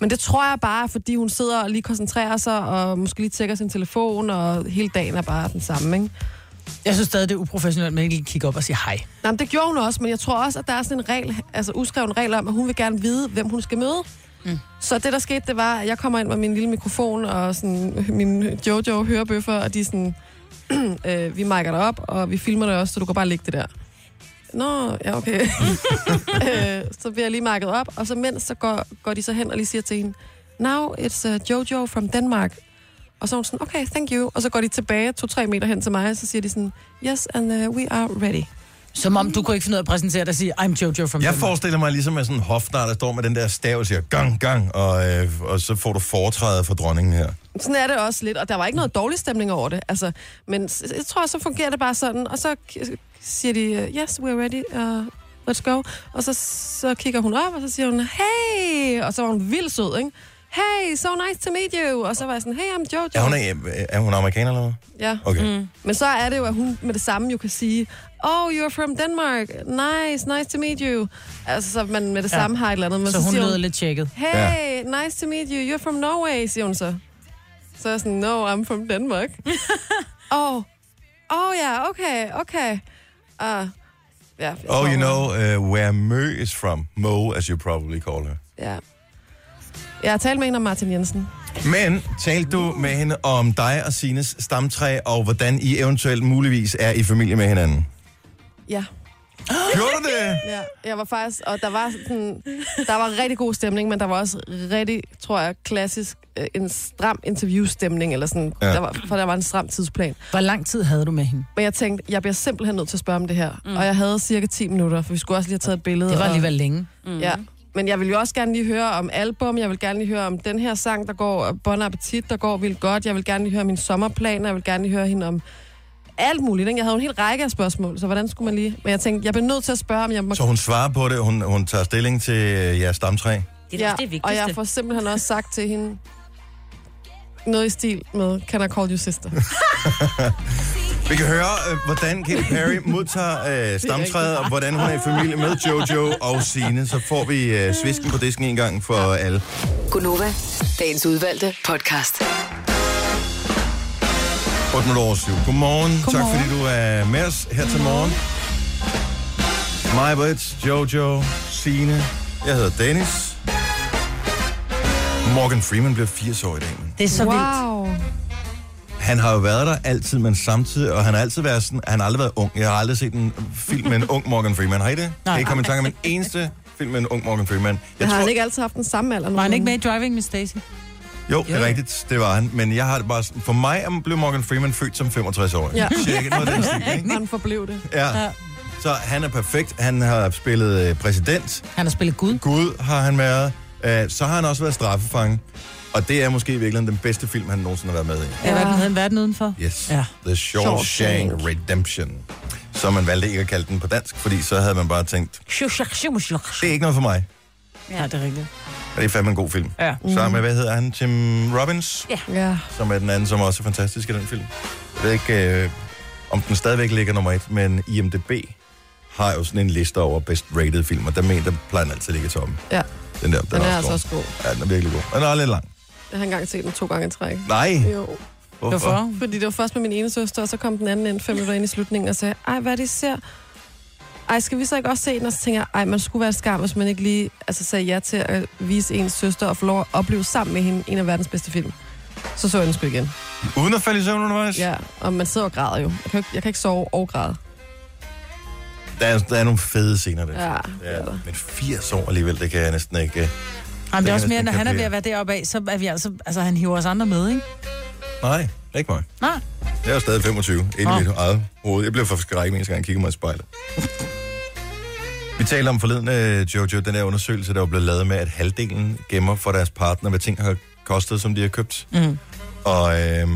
Men det tror jeg bare, fordi hun sidder og lige koncentrerer sig, og måske lige tjekker sin telefon, og hele dagen er bare den samme, ikke? Jeg synes stadig, det er uprofessionelt, at man ikke lige kigger op og siger hej. Nej, men det gjorde hun også, men jeg tror også, at der er sådan en regel, altså uskreven regel om, at hun vil gerne vide, hvem hun skal møde. Mm. Så det, der skete, det var, at jeg kommer ind med min lille mikrofon og sådan, min Jojo hørebøffer, og de er sådan, øh, vi mic'er dig op, og vi filmer det også, så du kan bare lægge det der. Nå, ja, okay. øh, så bliver jeg lige mic'et op, og så mens, så går, går de så hen og lige siger til hende, now it's uh, Jojo from Denmark. Og så er hun sådan, okay, thank you. Og så går de tilbage to-tre meter hen til mig, og så siger de sådan, yes, and uh, we are ready. Som om du kunne ikke finde ud af at præsentere dig og sige, I'm Jojo from Jeg Denmark. forestiller mig ligesom med sådan en hofnar, der står med den der stav og siger gang, gang, og, øh, og så får du foretrædet for dronningen her. Sådan er det også lidt, og der var ikke noget dårlig stemning over det. Altså, men jeg tror, så fungerer det bare sådan, og så siger de, øh, yes, we're ready, uh, let's go. Og så, så kigger hun op, og så siger hun, hey, og så var hun vildt sød, ikke? Hey, so nice to meet you. Og så var jeg sådan, hey, I'm Jojo. Er hun, er, er hun amerikaner eller hvad? Ja. Okay. Mm. Men så er det jo, at hun med det samme jo kan sige, oh, you're from Denmark. Nice, nice to meet you. Altså, så man med det Ja. samme har et eller andet. Men Så hun siger lød lidt tjekket. Hey, nice to meet you. You're from Norway, siger hun så. Så er jeg sådan, no, I'm from Denmark. oh, oh ja, yeah, okay, okay. Uh, ja, jeg Oh, you hun- know uh, where Mø is from. Mo, as you probably call her. Ja. Jeg har talt med en om Martin Jensen. Men talte du med hende om dig og Sines stamtræ, og hvordan I eventuelt muligvis er i familie med hinanden? Ja. Gjorde du det? Ja, jeg var faktisk, og der var sådan, der var rigtig god stemning, men der var også rigtig, tror jeg, klassisk, øh, en stram interviewstemning, eller sådan, Ja. der var, for der var en stram tidsplan. Hvor lang tid havde du med hende? Men jeg tænkte, jeg bliver simpelthen nødt til at spørge om det her. Mm. Og jeg havde cirka 10 minutter, for vi skulle også lige have taget et billede. Det var og- alligevel længe. Mm. Ja. Men jeg vil jo også gerne lige høre om album, jeg vil gerne lige høre om den her sang, der går Bon Appetit, der går vildt godt. Jeg vil gerne lige høre min sommerplaner, jeg vil gerne lige høre hende om alt muligt. Ikke? Jeg havde en hel række af spørgsmål, så hvordan skulle man lige... Men jeg tænkte, jeg bliver nødt til at spørge, om jeg må... Så hun svarer på det, hun, hun tager stilling til øh, jeres stamtræ. Det er ja, ja, det vigtigste. og jeg får simpelthen også sagt til hende noget i stil med, can I call you sister? Vi kan høre, øh, hvordan Katy Perry modtager øh, stamtræet, og hvordan hun er i familie med Jojo og Sine. Så får vi øh, svisken på disken en gang for alle. Gunova, dagens udvalgte podcast. 8 minutter over 7. Godmorgen. Tak Godmorgen. fordi du er med os her til morgen. Mig, Britt, Jojo, Sine. Jeg hedder Dennis. Morgan Freeman bliver 80 år i dag. Det er så vildt. Han har jo været der altid, men samtidig, og han har altid været sådan, han har aldrig været ung. Jeg har aldrig set en film med en ung Morgan Freeman. Har I det? Nej. Jeg kan ikke komme i tanke om en eneste film med en ung Morgan Freeman. Jeg har tror, han ikke altid haft den samme alder? Var han ikke med i Driving Miss Daisy? Jo, det er rigtigt, det var han. Men jeg har det bare sådan, for mig blev Morgan Freeman født som 65 år. Ja. Cirka noget af den stil, ikke? Han forblev det. Ja. Så han er perfekt. Han har spillet øh, præsident. Han har spillet Gud. Gud har han været. Øh, Så har han også været straffefange. Og det er måske i virkeligheden den bedste film, han nogensinde har været med i. Ja. Hvad den hed? En verden udenfor? Yes. Ja. The Shawshank Redemption. Så man valgte ikke at kalde den på dansk, fordi så havde man bare tænkt, det er ikke noget for mig. Ja, det er rigtigt. Og det er fandme en god film. Ja. Sammen med, hvad hedder han? Tim Robbins? Ja. som er den anden, som også er fantastisk i den film. Jeg ved ikke, øh, om den stadigvæk ligger nummer et, men IMDB har jo sådan en liste over best rated film, og der mener, der plejer den altid at ligge tomme. Ja, Den der, den, den er altså god. også god. Ja, den er virkelig god. Den er lidt lang. Jeg har engang set den to gange i træk. Nej, Jo. hvorfor? Hvorfor? Fordi det var først med min ene søster, og så kom den anden ind fem minutter ind i slutningen og sagde, ej, hvad er det, I ser? Ej, skal vi så ikke også se den? Og så tænker jeg, ej, man skulle være skam, hvis man ikke lige altså, sagde ja til at vise ens søster og få lov at opleve sammen med hende en af verdens bedste film. Så så jeg den sgu igen. Uden at falde i søvn undervejs? Ja, og man sidder og græder jo. Jeg kan, ikke, jeg kan ikke sove og græde. Der, er, der er nogle fede scener der. Ja, Ja, det er der. men 80 år alligevel, det kan jeg næsten ikke... Jamen, det er også mere, når han er ved at være deroppe af, så er vi altså, altså han hiver os andre med, ikke? Nej, ikke mig. Nej. Jeg er stadig 25, inde i mit eget hoved. Jeg blev for skrækket, eneste gang jeg kigger mig i spejlet. Vi taler om forleden, øh, Jojo, den der undersøgelse, der var blevet lavet med, at halvdelen gemmer for deres partner, hvad ting har kostet, som de har købt. Mm. Og øh,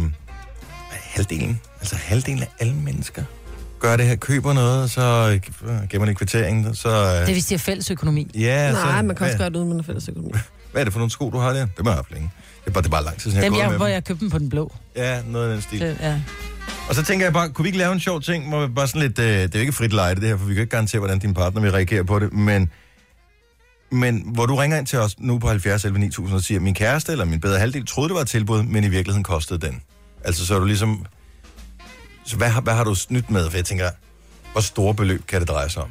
halvdelen, Altså halvdelen af alle mennesker gør det her, køber noget, og så øh, giver man en kvittering, så... Det er Øh, hvis de har fælles økonomi. ja, så, Nej, man kan også hvad, gøre det uden, man har fælles økonomi. hvad er det for nogle sko, du har der? Det må jeg have længe. Det er bare, det er bare lang tid siden, jeg Dem, har jeg, gået hvor med jeg købte dem på den blå. dem. Ja, noget af den stil. Det, ja. Og så tænker jeg bare, kunne vi ikke lave en sjov ting, hvor vi bare sådan lidt, øh, det er jo ikke frit lejde det her, for vi kan ikke garantere, hvordan din partner vil reagere på det, men, men hvor du ringer ind til os nu på 70 11 9000 og siger, min kæreste eller min bedre halvdel troede, det var et tilbud, men i virkeligheden kostede den. Altså så er du ligesom, så hvad, har- hvad har du snydt med? For jeg tænker, hvor store beløb kan det dreje sig om?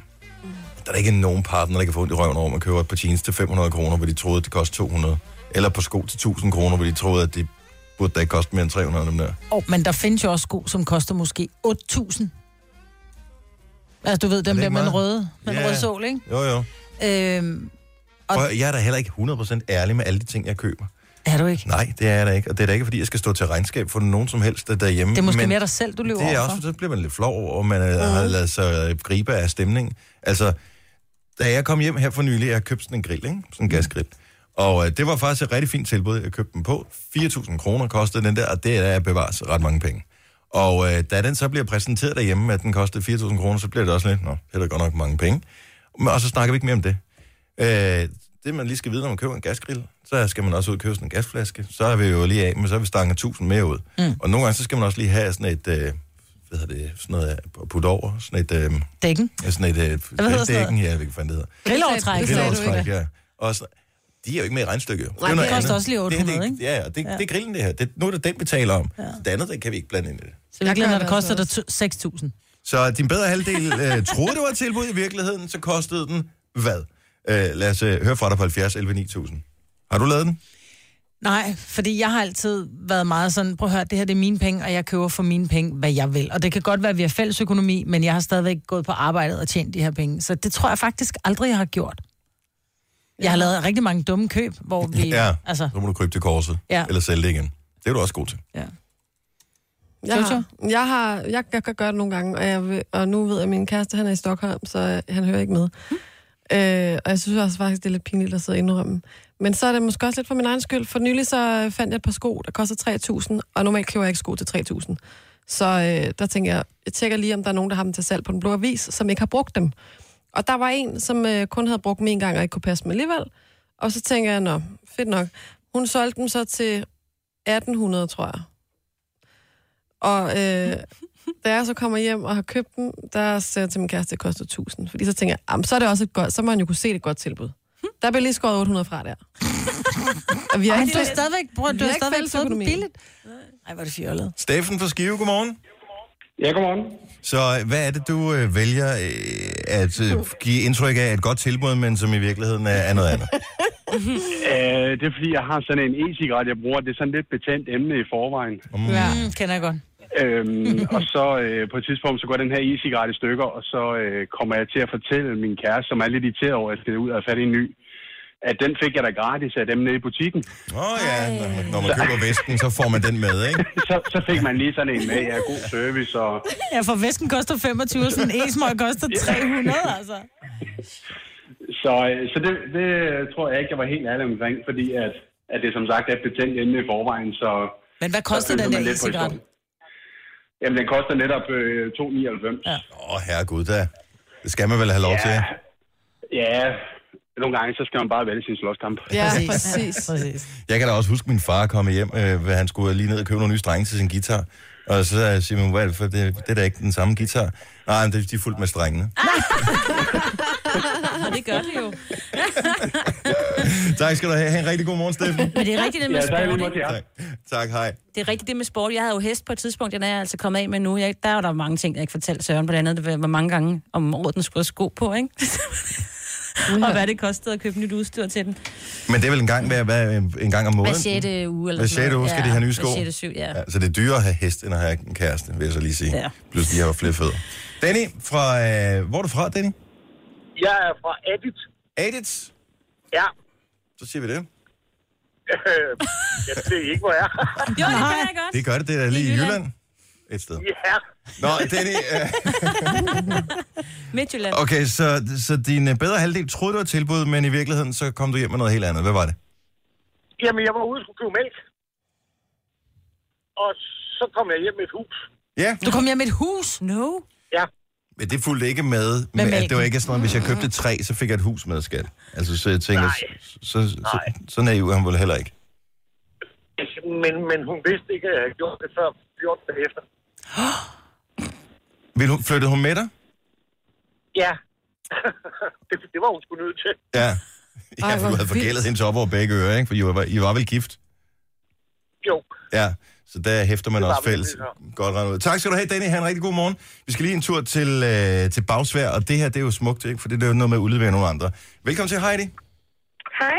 Der er ikke nogen partner, der kan få ondt i røven over, at man køber et par jeans til 500 kroner, hvor de troede, det kostede 200. Eller på sko til 1000 kroner, hvor de troede, at det burde da ikke koste mere end 300 dem der. Oh, men der findes jo også sko, som koster måske 8.000. Altså, du ved, dem der med en meget? røde, med en Ja. rød sol, ikke? Jo, jo. Øhm, Og- Prøv, jeg er da heller ikke 100% ærlig med alle de ting, jeg køber. Er du ikke? Nej, det er jeg da ikke. Og det er da ikke, fordi jeg skal stå til regnskab for nogen som helst derhjemme. Det er måske men mere dig selv, du løber Det er overfor. også, så bliver man lidt flov over, man mm. har lavet sig øh, gribe af stemningen. Altså, da jeg kom hjem her for nylig, jeg købte sådan en grill, ikke? Sådan en gasgrill. Og øh, det var faktisk et rigtig fint tilbud, jeg købte den på. 4.000 kroner kostede den der, og det er bevares ret mange penge. Og øh, da den så bliver præsenteret derhjemme, at den kostede 4.000 kroner, så bliver det også lidt, nå, det er da godt nok mange penge. Men, og så snakker vi ikke mere om det. Øh, det man lige skal vide, når man køber en gasgrill, så skal man også ud og købe sådan en gasflaske. Så er vi jo lige af, men så har vi stanget 1000 mere ud. Mm. Og nogle gange, så skal man også lige have sådan et, øh, hvad hedder det, sådan noget at putte over, sådan et, øh, Dækken. ja, sådan et, øh, hedder sådan dækken, ja, hvad fanden det hedder. Det du Grillårstræk, ja. Og så, de er jo ikke med i regnstykket. Nej, noget det koster andet. også lige Det her, 800, det, ikke? Ja, og det, ja. det er grillen det her. Det, nu er det den, vi taler om. Ja. Det andet, det kan vi ikke blande ind i det. Så virkelig, gør når det det koster dig 6.000. Så din bedre halvdel øh, troede, det var et tilbud i virkeligheden, så kostede den hvad? Øh, lad os øh, høre fra dig på 70 11 9000. Har du lavet den? Nej, fordi jeg har altid været meget sådan, prøv at høre, det her det er mine penge, og jeg køber for mine penge, hvad jeg vil. Og det kan godt være, at vi har fælles økonomi, men jeg har stadigvæk gået på arbejdet og tjent de her penge. Så det tror jeg faktisk aldrig, jeg har gjort. Jeg har lavet rigtig mange dumme køb, hvor vi... Ja, Altså, så må du krybe til korset. Ja. Eller sælge det igen. Det er du også god til. ja. Jeg har, jeg, har, jeg, jeg kan gøre det nogle gange, og, jeg vil, og nu ved jeg, at min kæreste han er i Stockholm, så øh, han hører ikke med. Øh, og jeg synes også faktisk, det er lidt pinligt at sidde og indrømme. Men så er det måske også lidt for min egen skyld. For nylig så øh, fandt jeg et par sko, der koster 3.000, og normalt køber jeg ikke sko til 3.000. Så øh, der tænker jeg, jeg tjekker lige, om der er nogen, der har dem til salg på den blå avis, som ikke har brugt dem. Og der var en, som øh, kun havde brugt dem en gang og ikke kunne passe dem alligevel. Og så tænker jeg, nå, fedt nok. Hun solgte dem så til 1800, tror jeg. Og øh, da jeg så kommer hjem og har købt dem, der sagde jeg til min kæreste, at det koster 1000. Fordi så tænker jeg, jamen, så er det også et godt, så må man jo kunne se det et godt tilbud. Der bliver lige skåret 800 fra der. og vi har Men ikke du har stadigvæk, bror, du har stadigvæk fået økonomi. billigt. Ej, hvor er det fjollet. Steffen fra Skive, godmorgen. Ja, godmorgen. Så øh, hvad er det, du øh, vælger øh, at øh, give indtryk af et godt tilbud, men som i virkeligheden er, er noget andet? Øh, det er fordi, jeg har sådan en e-cigaret, jeg bruger. Det er sådan lidt betændt emne i forvejen. Mm. Ja, mm, kender jeg godt. Øhm, og så øh, på et tidspunkt, så går den her e-cigaret i stykker, og så øh, kommer jeg til at fortælle min kæreste, som er lidt irriteret over, at jeg skal ud og have fat i en ny, at den fik jeg da gratis af dem nede i butikken. Åh oh, ja, når man, når man køber væsken, så får man den med, ikke? Så, så fik man lige sådan en med, ja, god service, og Ja, for væsken koster 25, og sådan en e-smøg koster 300, altså. så, øh, så det, det tror jeg ikke, jeg var helt ærlig omkring, fordi at, at det som sagt er et betændt emne i forvejen, så... Men hvad koster så den der e-cigaret? Jamen, den koster netop øh, 2,99. Ja. Åh, oh, herregud, da. Det skal man vel have lov Ja. til. ja, nogle gange, så skal man bare vælge sin slåskamp. Ja, Præcis. præcis. Jeg kan da også huske, min far komme hjem, øh, han skulle lige ned og købe nogle nye strenge til sin guitar. Og så siger man, hvad er det for, det, det er da ikke den samme guitar. Nej, men det, de er fuldt med strengene. Og det gør det jo. tak skal du have. Ha' en rigtig god morgen, Steffen. Men det er rigtigt det med Ja, sport, ikke? Tak. tak, hej. Det er rigtigt det med sport. Jeg havde jo hest på et tidspunkt, den er jeg altså kommet af med nu. Jeg, der er jo der mange ting, jeg ikke fortalte Søren på det andet. Det var hvor mange gange om året, den skulle have sko på, ikke? og hvad det kostede at købe nyt udstyr til den. Men det er vel en gang, hver, hver, en gang om Hver måneden? 6. uge eller Hver sådan sjette noget. uge skal de have nye sko? Hver 6. syv, ja. Ja, så det er dyrere at have hest, end at have en kæreste, vil jeg så lige sige. Ja. Plus de har flere fødder. Danny, fra, øh, hvor er du fra, Danny? Jeg er fra Edit. Edits. Ja. Så siger vi det. jeg ved ikke, hvor jeg er. Jo, det kan jeg godt. Det gør det, det er lige i Jylland. Et sted. ja. Nå, Danny, øh, Midtjylland. okay, så, så din øh, bedre halvdel troede, det var et tilbud, men i virkeligheden, så kom du hjem med noget helt andet. Hvad var det? Jamen, jeg var ude og skulle købe mælk. Og så kom jeg hjem med et hus. Ja. Du kom hjem med et hus? No. Ja. Men det fulgte ikke med. med Med at det var ikke sådan, at hvis jeg købte tre, så fik jeg et hus med skat. Altså, så jeg tænker, Nej. så, så, så, så naiv er han vel heller ikke. Men, men hun vidste ikke, at jeg havde gjort det før 14 dage efter. Vil hun, flyttede hun med dig? Ja. det, det var hun sgu nødt til. Ja. Ej, Ja, for hvor du havde forgældet hendes op over begge ører, ikke? For I var, I var vel gift? Jo. Ja, så der hæfter man også fælles. Godt regnet ud. Tak skal du have, Danny. Ha' en rigtig god morgen. Vi skal lige en tur til, øh, til Bagsvær, og det her, det er jo smukt, ikke? For det er jo noget med at udlevere nogle andre. Velkommen til, Heidi. Hej.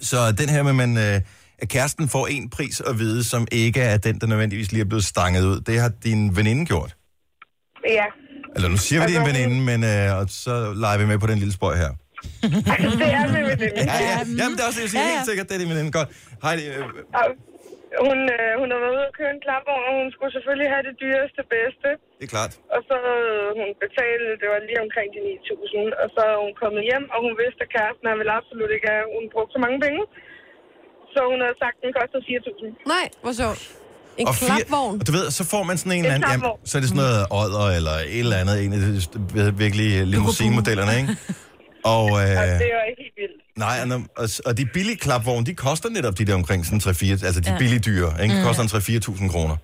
Så den her med, man, øh, at kæresten får en pris at vide, som ikke er den, der nødvendigvis lige er blevet stanget ud, det har din veninde gjort. Ja. Eller nu siger vi, det er en Altså, veninde, men øh, og så leger vi med på den lille spøj her. det er min veninde. Ja, ja. Jamen, det er også det, jeg siger. Helt sikkert, det er din veninde. Godt. Heidi, øh, Hun, øh, hun har været ude og køre en klapvogn, og hun skulle selvfølgelig have det dyreste bedste. det er klart. Og så havde hun betalt, det var lige omkring de 9.000, og så er hun kommet hjem, og hun vidste, at kæresten han ville absolut ikke have, hun brugte så mange penge. Så hun havde sagt, at den kostede 4.000. Nej, hvor sjovt. En og klapvogn. Og du ved, så får man sådan en En eller anden... Jamen, så er det sådan noget odder eller et eller andet, en af de virkelig limousinmodellerne, ikke? Og, Og øh, det var helt vildt. nej, og, og, og de billige klapvogne, de koster netop de der omkring sådan 3-4, altså de Ja. billige dyre, ikke? Mm. koster en 3-4.000 kroner.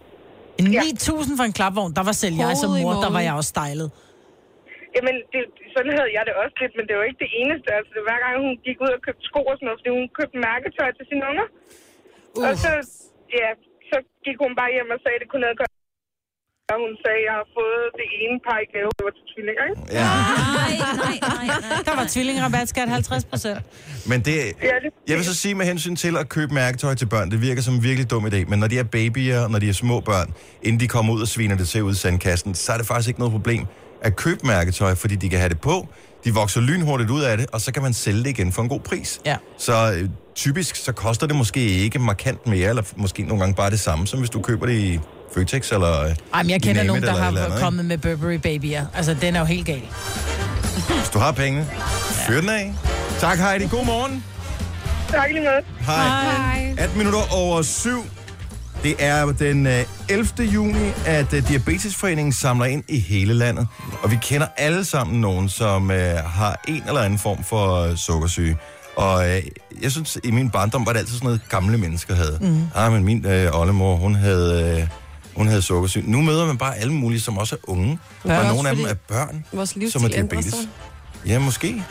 En 9.000 for en klapvogn, der var selv jeg som mor, der var jeg også stejlet. Jamen, det, sådan havde jeg det også lidt, men det var ikke det eneste. Altså, det var hver gang, hun gik ud og købte sko og sådan noget, fordi hun købte mærketøj til sine unger. Uh. Og så, ja, så gik hun bare hjem og sagde, at det kunne noget gøre. Og hun sagde, at jeg har fået det ene par i gave, det var til tvillinger, ikke? Ja. Nej, nej, nej, nej. Der var tvillingerabatskat 50 procent. Men det, jeg vil så sige med hensyn til at købe mærketøj til børn, det virker som en virkelig dum idé. Men når de er babyer, og når de er små børn, inden de kommer ud og sviner det til ud i sandkassen, så er det faktisk ikke noget problem at købe mærketøj, fordi de kan have det på. De vokser lynhurtigt ud af det, og så kan man sælge det igen for en god pris. Ja. Så øh, typisk så koster det måske ikke markant mere, eller måske nogle gange bare det samme, som hvis du køber det i Føtex eller øh, Ej, men jeg kender nogen, der eller har andet, kommet med Burberry babyer. Altså, den er jo helt gal. Hvis du har penge, fyr den af. Tak Heidi, god morgen. Tak lige med. Hej. 18 minutter over syv. Det er den øh, 11. juni, at øh, Diabetesforeningen samler ind i hele landet. Og vi kender alle sammen nogen, som øh, har en eller anden form for øh, sukkersyge. Og øh, jeg synes, i min barndom var det altid sådan noget, gamle mennesker havde. Mhm. Ah, men min øh, oldemor, hun havde, øh, hun havde sukkersyge. Nu møder man bare alle mulige, som også er unge. Ja, og nogle af dem er børn, Vores som er diabetes. Ja, måske.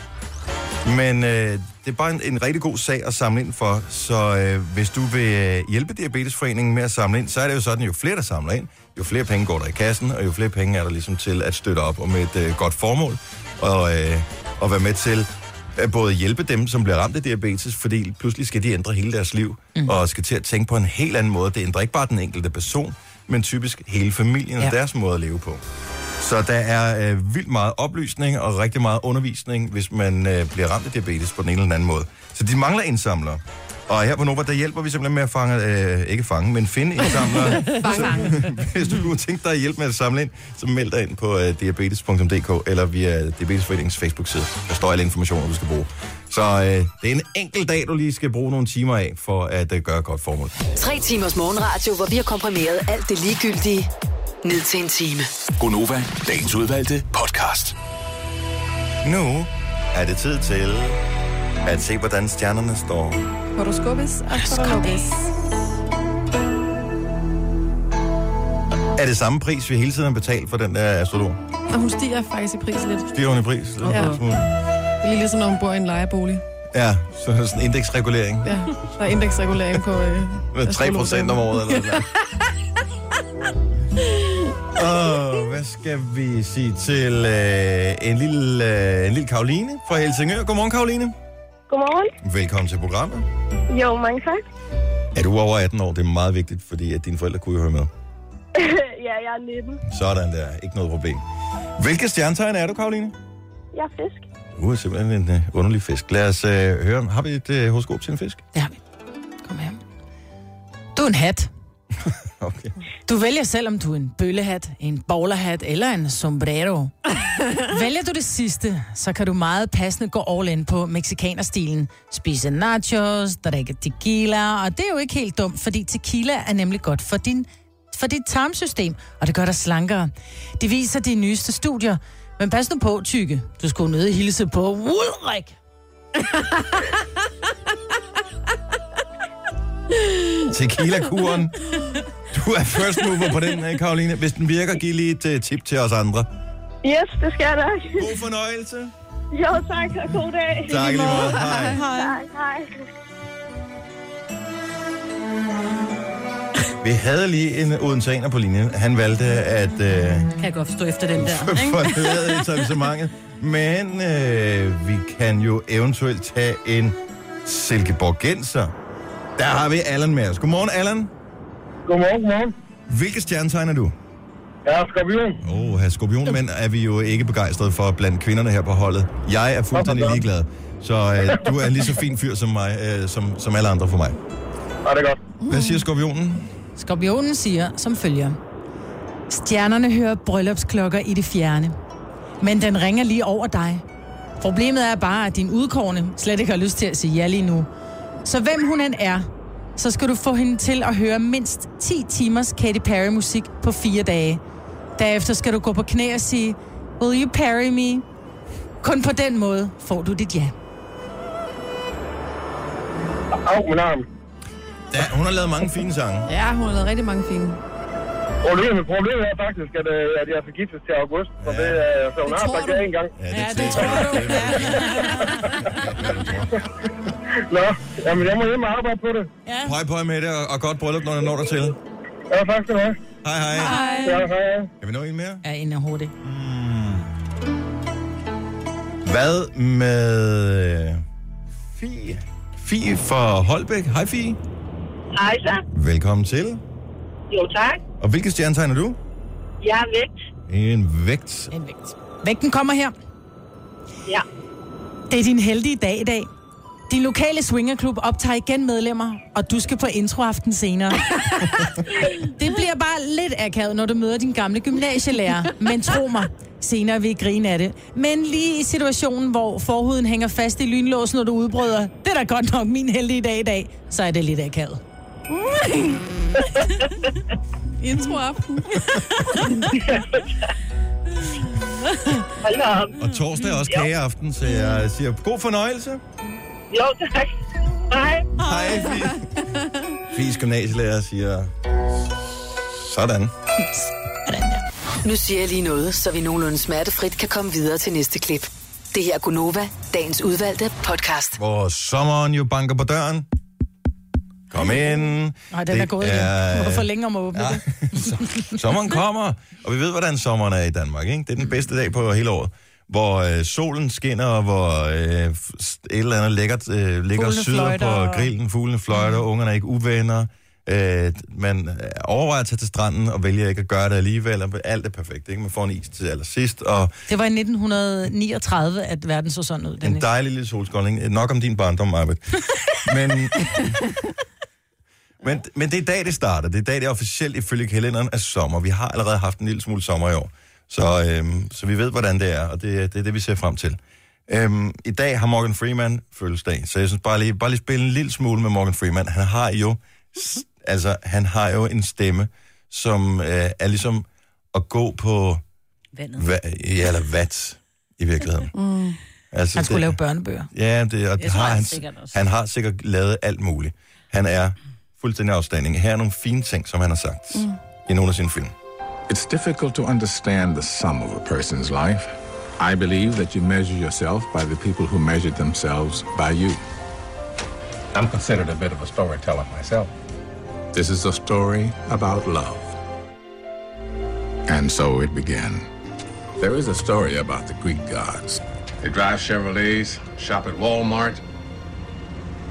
Men øh, det er bare en, en rigtig god sag at samle ind for. Så øh, hvis du vil øh, hjælpe Diabetesforeningen med at samle ind, så er det jo sådan, jo flere der samler ind, jo flere penge går der i kassen, og jo flere penge er der ligesom til at støtte op om et øh, godt formål. Og, øh, og være med til at både hjælpe dem, som bliver ramt af diabetes, fordi pludselig skal de ændre hele deres liv, mm. og skal til at tænke på en helt anden måde. Det ændrer ikke bare den enkelte person, men typisk hele familien og Ja. deres måde at leve på. Så der er øh, vildt meget oplysning og rigtig meget undervisning, hvis man øh, bliver ramt af diabetes på den ene eller den anden måde. Så de mangler indsamlere. Og her på Nova, der hjælper vi simpelthen med at fange, øh, ikke fange, men finde indsamlere. Fange. Hvis du kunne tænke dig at hjælpe med at samle ind, så meld dig ind på øh, diabetes.dk eller via Diabetesforeningens Facebook-side. Der står alle informationer, du skal bruge. Så øh, det er en enkelt dag, du lige skal bruge nogle timer af, for at øh, gøre et godt formål. Tre timers morgenradio, hvor vi har komprimeret alt det ligegyldige ned til en time. Gonova, dagens udvalgte podcast. Nu er det tid til at se, hvordan stjernerne står. Horoskopis astrologis. Er det samme pris, vi hele tiden har betalt for den der astrolog? Og hun stiger faktisk i pris lidt. Stiger hun i pris? Ja. Det er lige ligesom, når hun bor i en lejebolig. Ja, så er sådan en indeksregulering. Ja, der er indeksregulering på øh, Med 3 procent om året eller noget. Åh, hvad skal vi sige til øh, en, lille, øh, en lille Karoline fra Helsingør? Godmorgen, Karoline. Godmorgen. Velkommen til programmet. Jo, mange tak. Er du over 18 år? Det er meget vigtigt, fordi at dine forældre kunne jo høre med. ja, jeg er 19. Sådan der, ikke noget problem. Hvilke stjernetegn er du, Karoline? Jeg er fisk. Du er simpelthen en uh, underlig fisk. Lad os uh, høre, har vi et uh, horoskop til en fisk? Det har vi. Kom her. Du er en hat. okay. Du vælger selv, om du er en bøllehat, en bowlerhat eller en sombrero. Vælger du det sidste, så kan du meget passende gå all in på mexikanerstilen. Spise nachos, drikke tequila, og det er jo ikke helt dumt, fordi tequila er nemlig godt for din for dit tarmsystem, og det gør dig slankere. Det viser de nyeste studier. Men pas nu på, Tykke. Du skulle nødt hilse på Ulrik. Tequila-kuren. Du er first mover på den, øh, Karoline. Hvis den virker, giv lige et uh, tip til os andre. Yes, det skal jeg da. God fornøjelse. Jo, tak, og god dag. Tak lige måde. Hej. Tak, hej. Vi havde lige en odenseaner på linjen. Han valgte at uh, Kan jeg godt forstå efter den der, ikke? forlade etablissementet. Men øh, vi kan jo eventuelt tage en Silkeborgenser. Der har vi Allan med os. Godmorgen, Allan. Godmorgen, godmorgen. Hvilket stjernetegn er du? Jeg er skorpion. Åh, oh, skorpionmænd er vi jo ikke begejstrede for blandt kvinderne her på holdet. Jeg er fuldstændig ligeglad. Så øh, du er en lige så fin fyr som mig, øh, som, som alle andre for mig. Ja, det er godt. Hvad siger skorpionen? Skorpionen siger som følger. Stjernerne hører bryllupsklokker i det fjerne. Men den ringer lige over dig. Problemet er bare, at din udkårne slet ikke har lyst til at sige ja lige nu. Så hvem hun end er, så skal du få hende til at høre mindst 10 timers Katy Perry-musik på fire dage. Derefter skal du gå på knæ og sige, Will you parry me? Kun på den måde får du dit ja. Au, min arm. Ja, hun har lavet mange fine sange. Ja, hun har lavet rigtig mange fine. Problemet, problemet er faktisk, at, øh, at jeg fik giftes til august, så, det, øh, så hun Det har sagt ja en gang. Ja, det, Ja, det tror du. Nå, jamen jeg må hjem og arbejde på det. Pøj, pøj med det, og, og godt bryllup, når det når dig til. Ja, tak skal du have. Hej, hej. Ja, hej. Kan vi nå en mere? Ja, en er hurtigt. Hvad med øh, Fie? Fie fra Holbæk. Hej, Fie. Hej så. Velkommen til. Jo, tak. Og hvilket stjernetegn er du? Jeg er vægt. En vægt. En vægt. Vægten kommer her. Ja. Det er din heldige dag i dag. Din lokale swingerklub optager igen medlemmer, og du skal på introaften senere. det bliver bare lidt akavet, når du møder din gamle gymnasielærer. Men tro mig, senere vil I grine af det. Men lige i situationen, hvor forhuden hænger fast i lynlåsen, når du udbryder, det er da godt nok min heldige dag i dag, så er det lidt akavet. Introaften. Hold da op. Og torsdag er også kageaften, så jeg siger god fornøjelse. Jo, tak. Hej. Hej, Fie. Fies gymnasielærer siger sådan. Nu siger jeg lige noget, så vi nogenlunde smertefrit kan komme videre til næste klip. Det her er Gunova, dagens udvalgte podcast. Hvor sommeren jo banker på døren. Kom ind. Nej, den er gået igen. Du må for længe om at åbne ja. det. Sommeren kommer, og vi ved, hvordan sommeren er i Danmark. Ikke? Det er den bedste dag på hele året. Hvor øh, solen skinner, og hvor øh, et eller andet lækkert øh, ligger og syder på grillen. Fuglene fløjter, mm. ungerne er ikke uvenner. Øh, man øh, overvejer at tage til stranden og vælger ikke at gøre det alligevel. og Alt er perfekt. Ikke? Man får en is til allersidst, og Det var i 1939, at verden så sådan ud. en Dennis. dejlig lille solskoldning. Nok om din barndom, Marvitt. men, men, men det er i dag, det starter. Det er i dag, det er officielt ifølge kalenderen af sommer. Vi har allerede haft en lille smule sommer i år. Så, øhm, så vi ved, hvordan det er, og det, det er det, vi ser frem til. Øhm, I dag har Morgan Freeman fødselsdag, så jeg synes bare lige, bare lige spille en lille smule med Morgan Freeman. Han har jo, altså, han har jo en stemme, som øh, er ligesom at gå på... Vandet. Va- ja, eller vat, i virkeligheden. Mm. Altså, Han skulle det- lave børnebøger. Ja, det, og det har han, han har sikkert lavet alt muligt. Han er fuldstændig afstanding. Her er nogle fine ting, som han har sagt mm. i nogle af sine film. It's difficult to understand the sum of a person's life. I believe that you measure yourself by the people who measure themselves by you. I'm considered a bit of a storyteller myself. This is a story about love. And so it began. There is a story about the Greek gods. They drive Chevrolets, shop at Walmart,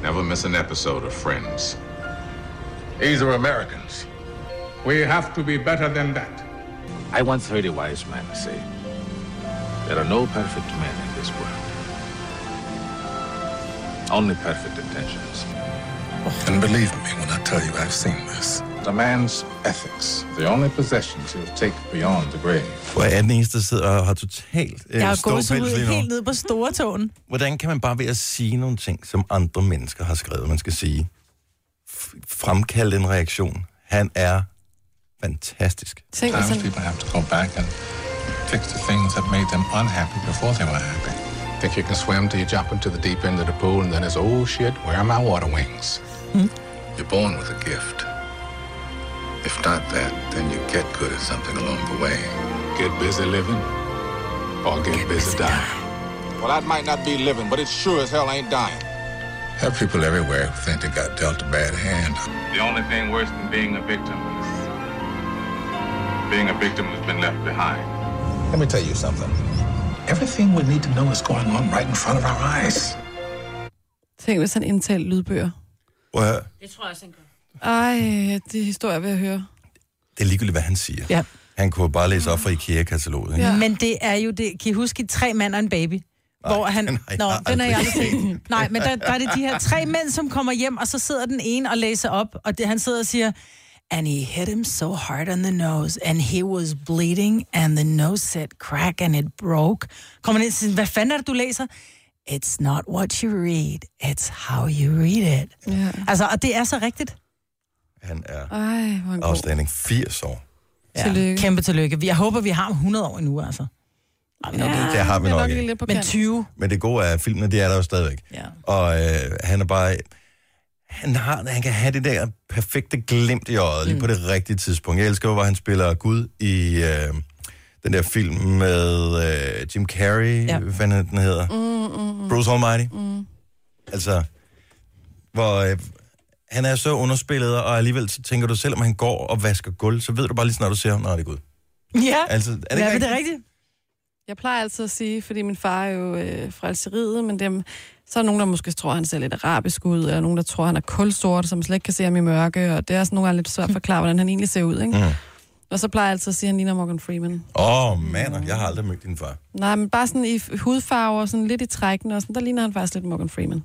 never miss an episode of Friends. These are Americans. We have to be better than that. I once heard a wise man say, There are no perfect men in this world, only perfect intentions. And believe me when I tell you I've seen this. A man's ethics, the only possessions he'll take beyond the grave. Hvor er den eneste, der sidder og har totalt øh, Jeg har gået ud helt ned på store tåen. Hvordan kan man bare ved at sige nogle ting, som andre mennesker har skrevet, man skal sige, fremkalde en reaktion? Han er Fantastisk. Sometimes people have to go back and fix the things that made them unhappy before they were happy. Think you can swim till you jump into the deep end of the pool and then it's, oh shit, where are my water wings? Hmm? You're born with a gift. If not that, then you get good at something along the way. Get busy living or get, busy, dying. Well, that might not be living, but it sure as hell ain't dying. have people everywhere who think they got dealt a bad hand. The only thing worse than being a victim is being a victim who's been left behind. Let me tell you something. Everything we need to know is going on right in front of our eyes. Tænk, hvis han indtalte lydbøger. Høre. Det tror jeg også, han gør. Ej, det er historier ved at høre. Det er ligegyldigt, hvad han siger. Ja. Han kunne bare læse op fra IKEA-kataloget. ikke? Ja. Men det er jo det, kan I huske, tre mænd og en baby? Nej, hvor han, jeg nå, den har jeg set. Nej, men der, der er det de her tre mænd, som kommer hjem, og så sidder den ene og læser op, og det, han sidder og siger, and he hit him so hard on the nose, and he was bleeding, and the nose said crack, and it broke. Kommer ind og siger, hvad fanden er det, du læser? It's not what you read, it's how you read it. Ja. Altså, og det er så rigtigt. Han er Ej, hvor en god. afstanding 80 år. Ja, Tillykke. Kæmpe tillykke. Jeg håber, vi har ham 100 år endnu, altså. Ej, men, okay. Det har vi det nok nok ikke. men kanten. 20. Men det gode er, at filmene, de er der jo stadigvæk. Ja. Og øh, han er bare... Han, har, han kan have det der perfekte glimt i øjet, lige på det rigtige tidspunkt. Jeg elsker jo, hvor han spiller Gud i øh, den der film med øh, Jim Carrey, Ja. hvad fanden den hedder? Mm, mm, mm. Bruce Almighty. Mm. Altså, hvor øh, han er så underspillet, og alligevel så tænker du, selvom han går og vasker gulv, så ved du bare lige snart, du ser ham, når det er Gud. Ja, Altså, er det ja ikke det er rigtigt? rigtigt. Jeg plejer altid at sige, fordi min far er jo øh, fra Algeriet, men dem, så er der nogen, der måske tror, han ser lidt arabisk ud, eller nogen, der tror, han er kulsort, som slet ikke kan se ham i mørke, og det er sådan nogle gange lidt svært at forklare, hvordan han egentlig ser ud, ikke? Mm. Og så plejer jeg altid at sige, at han ligner Morgan Freeman. Åh, oh, man, jeg har aldrig mødt din far. Nej, men bare sådan i hudfarver, sådan lidt i trækken, og sådan, der ligner han faktisk lidt Morgan Freeman.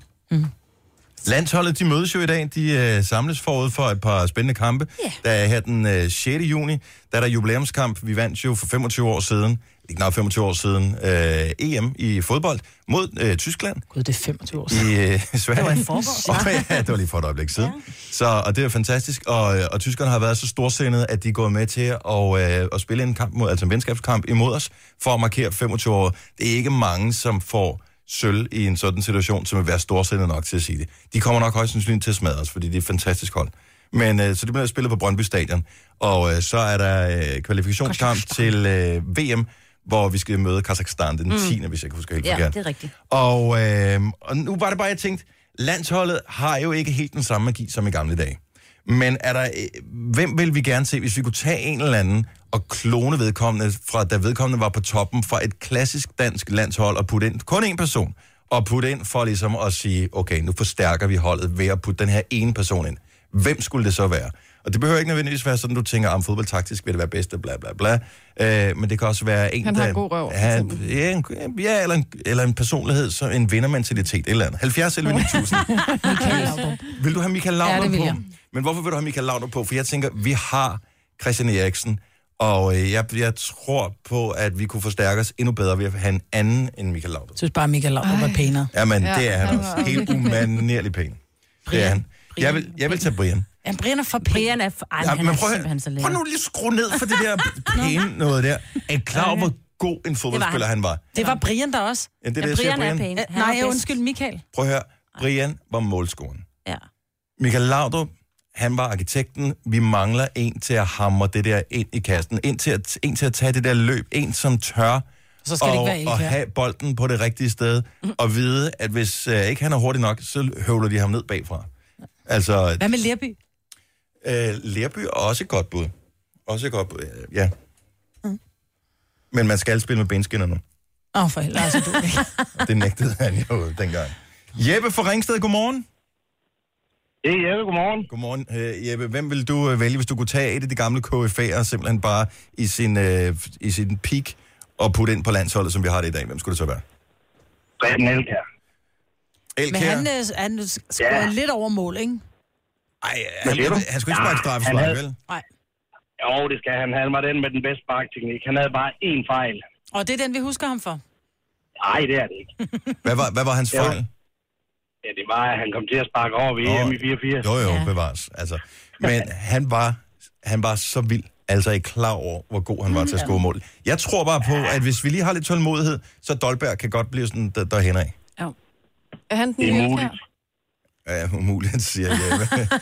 Landsholdet, de mødes jo i dag. De øh, samles forud for et par spændende kampe. Ja. Der er her den øh, 6. juni, der er der jubilæumskamp. Vi vandt jo for 25 år siden, ikke nok 25 år siden, øh, EM i fodbold mod øh, Tyskland Gud, det er 25 år siden. i øh, Sverige. Det var i forgårs, Og, ja, det var lige for et øjeblik siden. Ja. Så, og det er fantastisk. Og, øh, og tyskerne har været så storsindede, at de er gået med til at, øh, at spille en kamp mod, altså en venskabskamp imod os, for at markere 25 år. Det er ikke mange, som får sølv i en sådan situation, som vil være storsindede nok til at sige det. De kommer nok højst sandsynligt til at smadre os, fordi det er et fantastisk hold. Men øh, så det bliver spillet på Brøndby Stadion. Og øh, så er der øh, kvalifikationskamp til øh, VM, hvor vi skal møde Kazakhstan den 10. Mm. hvis jeg kan huske helt Ja, forkert. det er rigtigt. Og, øh, og nu var det bare, jeg tænkte, landsholdet har jo ikke helt den samme magi som i gamle dage. Men er der, øh, hvem vil vi gerne se, hvis vi kunne tage en eller anden og klone vedkommende, fra da vedkommende var på toppen fra et klassisk dansk landshold, og putte ind kun en person, og putte ind for ligesom at sige, okay, nu forstærker vi holdet ved at putte den her ene person ind. Hvem skulle det så være? Og det behøver ikke nødvendigvis være sådan, du tænker, om fodboldtaktisk vil det være bedste, bla bla bla. Øh, men det kan også være en, Han har der... en god røv, eksempel. ja, en, ja eller, en, eller en personlighed, så en vindermentalitet, et eller andet. 70 eller 9000. Vil du have Michael Laudrup Ja, det vil på? jeg. Men hvorfor vil du have Michael Laudrup på? For jeg tænker, vi har Christian Eriksen, og øh, jeg, jeg tror på, at vi kunne forstærke os endnu bedre ved at have en anden end Michael Laudrup. Jeg synes bare, Michael Laudrup var pænere. Jamen, Ja, det er han han også. Helt umanerligt pæn. Det er han. Jeg vil, jeg vil tage Brian. Ja, Brian er for pæn. Brian er... For, ej, Ja, han men er prøv, at- simpelthen så prøv lækker. nu lige at skrue ned for det der pæne noget der. Er I klar over, hvor god en fodboldspiller han var? Det var Brian der også. Ja, det er Ja, det, jeg siger, Brian er Brian. pæn. Nej, undskyld, Michael. Prøv at høre. Brian var målscoren. Ja. Michael Laudrup, han var arkitekten. Vi mangler en til at hamre det der ind i kassen. En til at, en til at tage det der løb. En, som tør Så skal det ikke være og, og have bolden på det rigtige sted. Og vide, at hvis øh, ikke han er hurtig nok, så høvler de ham ned bagfra. Altså, Hvad med Lerby? øh, Lerby er også et godt bud. Også et godt bud, ja. Men man skal spille med benskinner nu. Åh, oh, for helvede, altså du ikke. Det nægtede han jo dengang. Jeppe fra Ringsted, godmorgen. Det er Jeppe, godmorgen. Godmorgen, øh, Jeppe. Hvem vil du øh, vælge, hvis du kunne tage et af de gamle KFA'er, simpelthen bare i sin, øh, i sin peak, og putte ind på landsholdet, som vi har det i dag? Hvem skulle det så være? Preben Elkær. Men Elkjær? han, øh, han scorede Ja. lidt over mål, ikke? Ej, Hvad han, han skulle ikke sparke Ja, straffespark, havde- vel? Nej. Jo, det skal han. Han var den med den bedste sparkteknik. Han havde bare én fejl. Og det er den, vi husker ham for. Nej, det er det ikke. Hvad var, hvad var hans Ja. fejl? Ja, det var, at han kom til at sparke over ved Nå, EM i 84. Jo, jo, Ja. bevares. Altså, men han var, han var så vild altså ikke klar over, hvor god han var til at score mål. Jeg tror bare på, at hvis vi lige har lidt tålmodighed, så Dolberg kan godt blive sådan der, derhen af. Er han den Det er muligt. Ja, umuligt, siger Jeppe.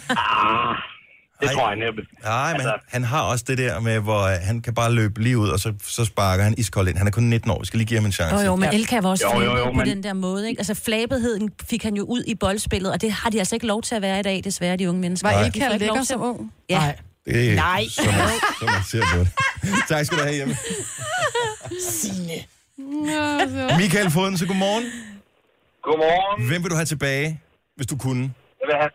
Ah, det tror jeg næppe. Nej, men Altså- han har også det der med, hvor øh, han kan bare løbe lige ud, og så, så sparker han iskoldt ind. Han er kun 19 år, vi skal lige give ham en chance. Jo, jo, men Elka var også Jo, jo, jo, på men- den der måde. Ikke? Altså flabetheden fik han jo ud i boldspillet, og det har de altså ikke lov til at være i dag, desværre, de unge mennesker. Var lov lækker som ung? Ja. Nej. Det er, Nej. Som, man, som man ser på det. tak skal du have, Jeppe. Signe. Michael Foden, så godmorgen. Godmorgen. Hvem vil du have tilbage, hvis du kunne? Jeg vil have,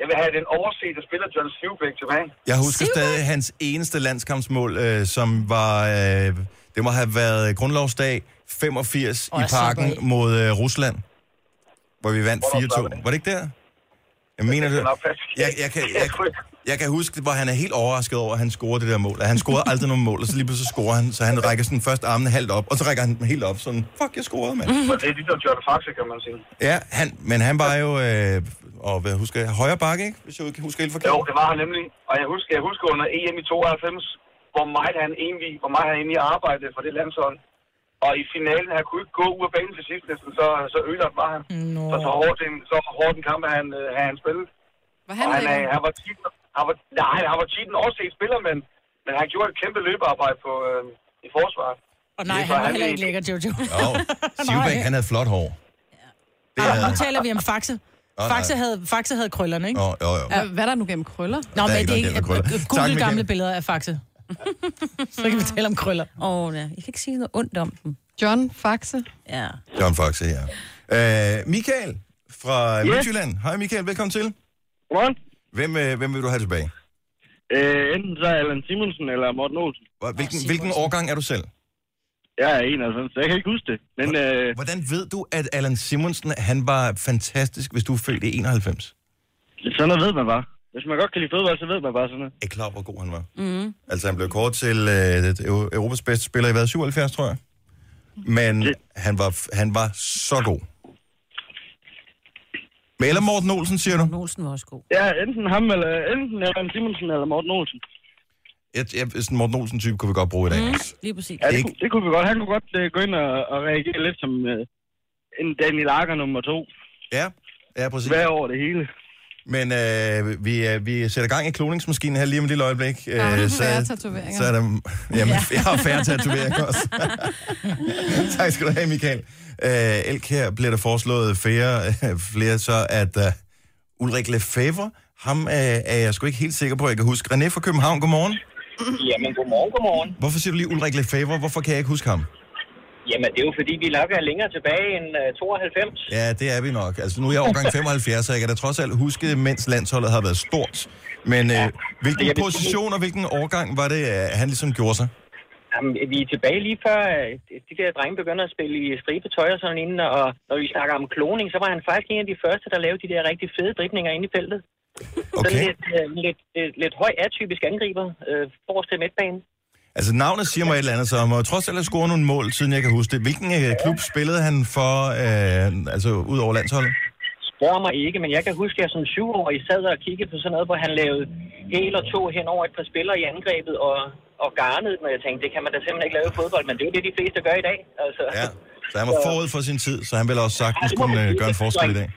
jeg vil have den oversete spiller John Sivbæk tilbage. Jeg husker stadig hans eneste landskampsmål, øh, som var... Øh, det må have været grundlovsdag 85 Åh, i parken mod øh, Rusland, hvor vi vandt 4-2. Var det ikke der? Jeg mener det. Jeg, jeg, kan, jeg, jeg kan huske, hvor han er helt overrasket over, at han scorede det der mål. At han scorede aldrig nogen mål, og så lige pludselig scorer han, så han rækker sådan først armene halvt op, og så rækker han dem helt op, sådan, fuck, jeg scorede, mand. Det er ligesom John Faxe, kan man sige. Ja, han, men han var jo, øh, og hvad husker jeg, højre bakke, ikke? Hvis jeg ikke husker helt forkert. Jo, det var han nemlig. Og jeg husker, jeg husker under EM i 92, hvor meget han egentlig, hvor meget han egentlig arbejdede for det landshold. Og i finalen, han kunne ikke gå ud af banen til sidst, næsten, så, så ødelagt var han. No. Så så hårdt en, så hårdt en kamp, han, øh, han spillet. Var han og han, øh, han var tit, han var, nej, han var tit en overset spiller, men, men han gjorde et kæmpe løbearbejde på, øh, i forsvaret. Og nej, Det han var var heller han ikke lækker, Jojo. Jo, Sivbæk, han havde flot hår. Det Ja. havde Nu taler vi om Faxe. Faxe havde, Faxe havde krøllerne, ikke? Jo, jo, jo. Ja. Hvad er der nu gennem krøller? Nå, Der er men det er ikke... Google gamle billeder af Faxe. Så kan vi tale om krøller. Åh, oh, ja. Jeg kan ikke sige noget ondt om dem. John Faxe. Ja. John Foxe her. Øh, Michael fra Yes. Midtjylland. Hej Michael, velkommen til. Godmorgen. Hvem, øh, hvem vil du have tilbage? Øh, enten så er Allan Simonsen eller Morten Olsen. Hvilken, hvilken årgang er du selv? Jeg er 91, så jeg kan ikke huske det. Men øh, Hvordan ved du, at Allan Simonsen, han var fantastisk, hvis du er født i 91? sådan noget ved man bare. Hvis man godt kan lide fodbold, så ved man bare sådan noget. Jeg er klar, hvor god han var. Mm. Altså, han blev kort til øh, Euro- Europas bedste spiller i hvad, 77, tror jeg. Men han var, han var så god. Men eller Morten Olsen, siger du? Morten Olsen var også god. Ja, enten ham eller enten Allan Simonsen eller Morten Olsen. Jeg, jeg, sådan en Morten Olsen-type kunne vi godt bruge i dag. Mm. Lige præcis. Ja, det, kunne, det kunne vi godt. Han kunne godt uh, gå ind og, og reagere lidt som uh, en Daniel Lager nummer to. Ja, ja, præcis. Hver over det hele. Men øh, vi, øh, vi sætter gang i kloningsmaskinen her lige om et lille øjeblik. Øh, færre tatoveringer? Så er der, jamen, jeg har færre tatoveringer også. tak skal du have, Michael. Øh, Elk her bliver der foreslået flere, øh, flere så at uh, Ulrik Lefebvre, ham øh, er jeg sgu ikke helt sikker på, at jeg kan huske. René fra København, godmorgen. Jamen, godmorgen, godmorgen. Hvorfor siger du lige Ulrik Lefebvre? Hvorfor kan jeg ikke huske ham? Jamen, det er jo fordi, vi nok er længere tilbage end uh, 92. Ja, det er vi nok. Altså, nu er jeg årgang 75, så jeg kan da trods alt huske, mens landsholdet har været stort. Men øh, hvilken jeg position og hvilken årgang var det, øh, han ligesom gjorde sig? Jamen, vi er tilbage lige før øh, de der drenge begynder at spille i stribetøj og sådan inden, og når vi snakker om kloning, så var han faktisk en af de første, der lavede de der rigtig fede dribninger inde i feltet. Okay. Sådan lidt, øh, lidt, lidt, lidt høj atypisk angriber, øh, forrest til midtbanen. Altså, navnet siger mig et eller andet, så må jeg trods alt have scoret nogle mål, siden jeg kan huske det. Hvilken øh, klub spillede han for, øh, altså ud over landsholdet? Spørg mig ikke, men jeg kan huske, at jeg som syvårig sad og kiggede på sådan noget, hvor han lavede hel og to hen over et par spillere i angrebet og, og garnede dem, og jeg tænkte, det kan man da simpelthen ikke lave i fodbold, men det er jo det, de fleste gør i dag. Altså. Ja. Så han var forud for sin tid, så han ville også sagtens kunne øh, gøre en forskel i dag.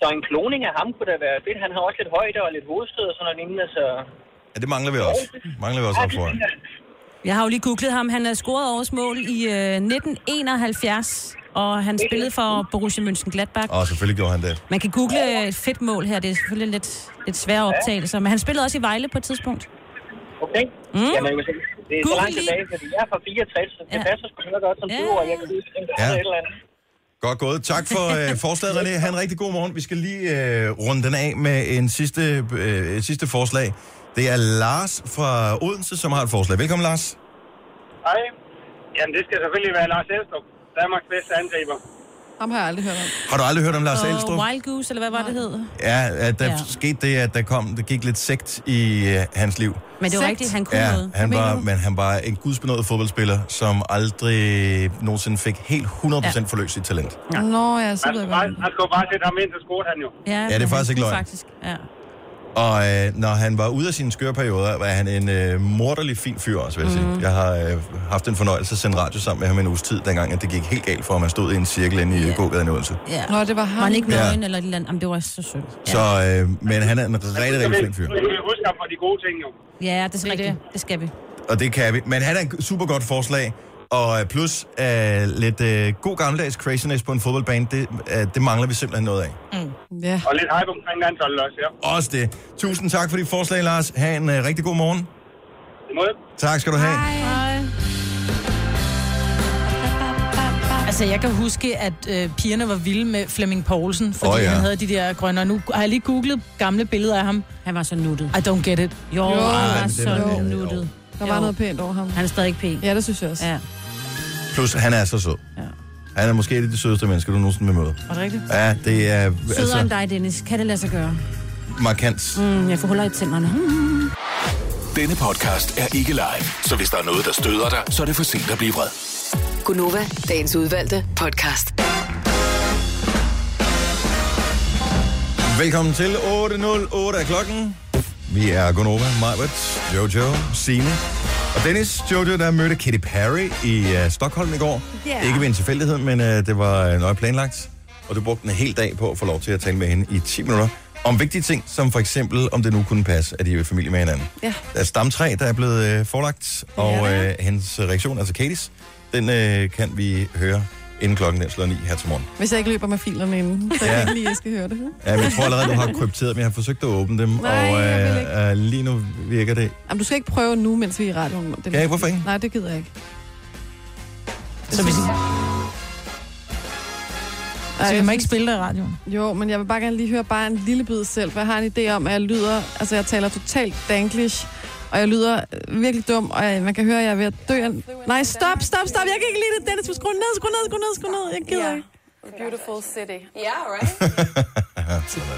Så en kloning af ham kunne da være fedt. Han har også lidt højde og lidt hovedstød og sådan noget lignende, så... Ja, det mangler vi også. Mangler vi også ham for. Jeg har jo lige googlet ham. Han har scoret årets mål i øh, 1971, og han spillede for Borussia Mönchengladbach. Og selvfølgelig gjorde han det. Man kan google et fedt mål her. Det er selvfølgelig lidt, lidt svære optagelser, men han spillede også i Vejle på et tidspunkt. Okay. Mm. Jamen, det er så Google langt tilbage, fordi jeg er fra 64, så det passer sgu meget godt som 20 år. Jeg kan at Ja. ja. et eller andet. Godt gået. Tak for øh, forslaget, René. Ha' en rigtig god morgen. Vi skal lige øh, runde den af med en sidste, øh, sidste forslag. Det er Lars fra Odense, som har et forslag. Velkommen, Lars. Hej. Jamen, det skal selvfølgelig være Lars Elstrup, Danmarks bedste angriber. Ham har jeg aldrig hørt om. Har du aldrig hørt om Lars Elstrup? Og Wild Goose, eller hvad var det hed? Ja, at der Ja. skete det, at der kom, der gik lidt segt i øh, hans liv. Men det var rigtigt, han kunne ja, noget. han var, men han var en gudsbenået fodboldspiller, som aldrig nogensinde fik helt 100% ja. forløst sit talent. Ja. Nå, ja, så ved jeg godt. man skulle bare sætte ham ind, så scorede han jo. Ja, Ja, det er faktisk ikke løgn. Faktisk, ja. Og øh, når han var ude af sine skøre perioder, var han en øh, morderlig fin fyr også, vil jeg Mhm. sige. Jeg har øh, haft en fornøjelse at sende radio sammen med ham en uges tid, dengang at det gik helt galt for ham. Han stod i en cirkel inde i yeah. gågaden i Odense. Ja. Nå, det var ham. Var han ikke Ja. nøgen eller et eller andet? Jamen, det var så sødt. Ja. Så, øh, men han er en rigtig, rigtig flink fyr. Vi skal huske ham for de gode ting, jo. Ja, det er rigtigt. Det skal vi. Og det kan vi. Men han er en super godt forslag. Og øh, plus øh, lidt øh, god gammeldags craziness på en fodboldbane, det, øh, det mangler vi simpelthen noget af. Mm. Ja. Og lidt hype omkring landsholdet også, ja. Også det. Tusind tak for dit forslag, Lars. Ha' en øh, rigtig god morgen. Måde. Tak skal du have. Hej. Altså, jeg kan huske, at øh, pigerne var vilde med Flemming Poulsen, fordi oh, ja. han havde de der grønne. Og nu har jeg lige googlet gamle billeder af ham. Han var så nuttet. I don't get it. Jo, Jo, han var det så nuttet. Der var noget pænt over ham. Han er stadig ikke pæn. Ja, det synes jeg også. Ja. Plus, han er så sød. Ja. Han er måske et af de sødeste mennesker, du nogensinde vil møde. Var det rigtigt? Ja, det er Sødere altså end dig, Dennis. Kan det lade sig gøre? markant. Mm, jeg får huller i tænderne. Mm. Denne podcast er ikke live, så hvis der er noget, der støder dig, så er det for sent at blive vred. Gunova, dagens udvalgte podcast. Velkommen til 8.08 af klokken. Vi er Gonova, Majbert, Jojo, Sine og Dennis. Jojo, der mødte Katy Perry i uh, Stockholm i går. Ja. Ikke ved en tilfældighed, men uh, det var uh, nøje planlagt. Og du brugte en hel dag på at få lov til at tale med hende i 10 minutter. Om vigtige ting, som for eksempel, om det nu kunne passe, at de er familie med hinanden. Ja. Der er stamtræ, der er blevet uh, forelagt, og uh, hendes reaktion, altså Katys, den uh, kan vi høre inden klokken den slår 9 her til morgen. Hvis jeg ikke løber med filerne inden, så Ja. jeg ikke lige, jeg skal høre det. Ja, men jeg tror allerede, du har krypteret, men jeg har forsøgt at åbne dem, Nej, og jeg øh, øh, lige nu virker det. Jamen, du skal ikke prøve nu, mens vi er i radioen. Det jeg? Hvorfor ikke? Nej, det gider jeg ikke. Så vi, så vi må ikke spille det i radioen. Jo, men jeg vil bare gerne lige høre bare en lille bid selv, for jeg har en idé om, at jeg lyder, altså jeg taler totalt danglish, og jeg lyder øh, virkelig dum, og jeg, man kan høre, at jeg er ved at dø. Nej, stop, stop, stop, jeg kan ikke lide det, Dennis, skru ned, skru ned, skru ned, skru ned, jeg gider ikke. Beautiful city. Yeah, right?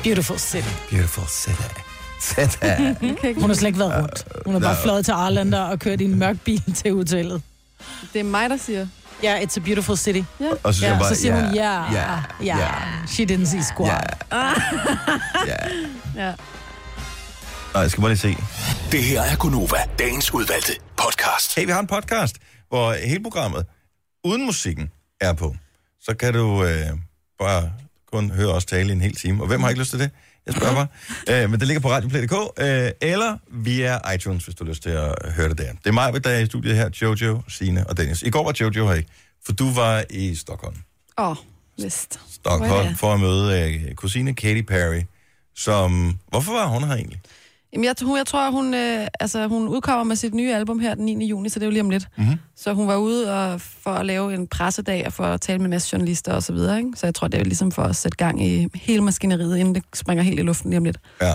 Beautiful city. Beautiful city. City. Hun har slet ikke været rundt. Hun har bare Nå. fløjet til Arlander og kørt i en mørk bil til hotellet. Det er mig, der siger. Ja, yeah, it's a beautiful city. Ja. Og så siger ja, hun bare, så siger hun, ja, ja, ja, ja, ja. She didn't see squat. Ja. Ja. Nej, jeg skal bare lige se. Det her er Gunova, dagens udvalgte podcast. Hey, vi har en podcast, hvor hele programmet, uden musikken, er på. Så kan du øh, bare kun høre os tale i en hel time. Og hvem har ikke lyst til det? Jeg spørger bare. Øh, men det ligger på radioplay.dk, øh, eller via iTunes, hvis du har lyst til at høre det der. Det er mig, der er i studiet her, Jojo, Sine og Dennis. I går var Jojo her ikke, for du var i Stockholm. Åh, oh, vist. Stockholm for at møde øh, kusine Katy Perry, som... Hvorfor var hun her egentlig? Jamen, jeg, hun, jeg tror, hun, øh, altså, hun udkommer med sit nye album her den 9. juni, så det er jo lige om lidt. Mm-hmm. Så hun var ude og, for at lave en pressedag og for at tale med en masse journalister og så videre. Ikke? Så jeg tror, det er ligesom for at sætte gang i hele maskineriet, inden det springer helt i luften lige om lidt. Ja.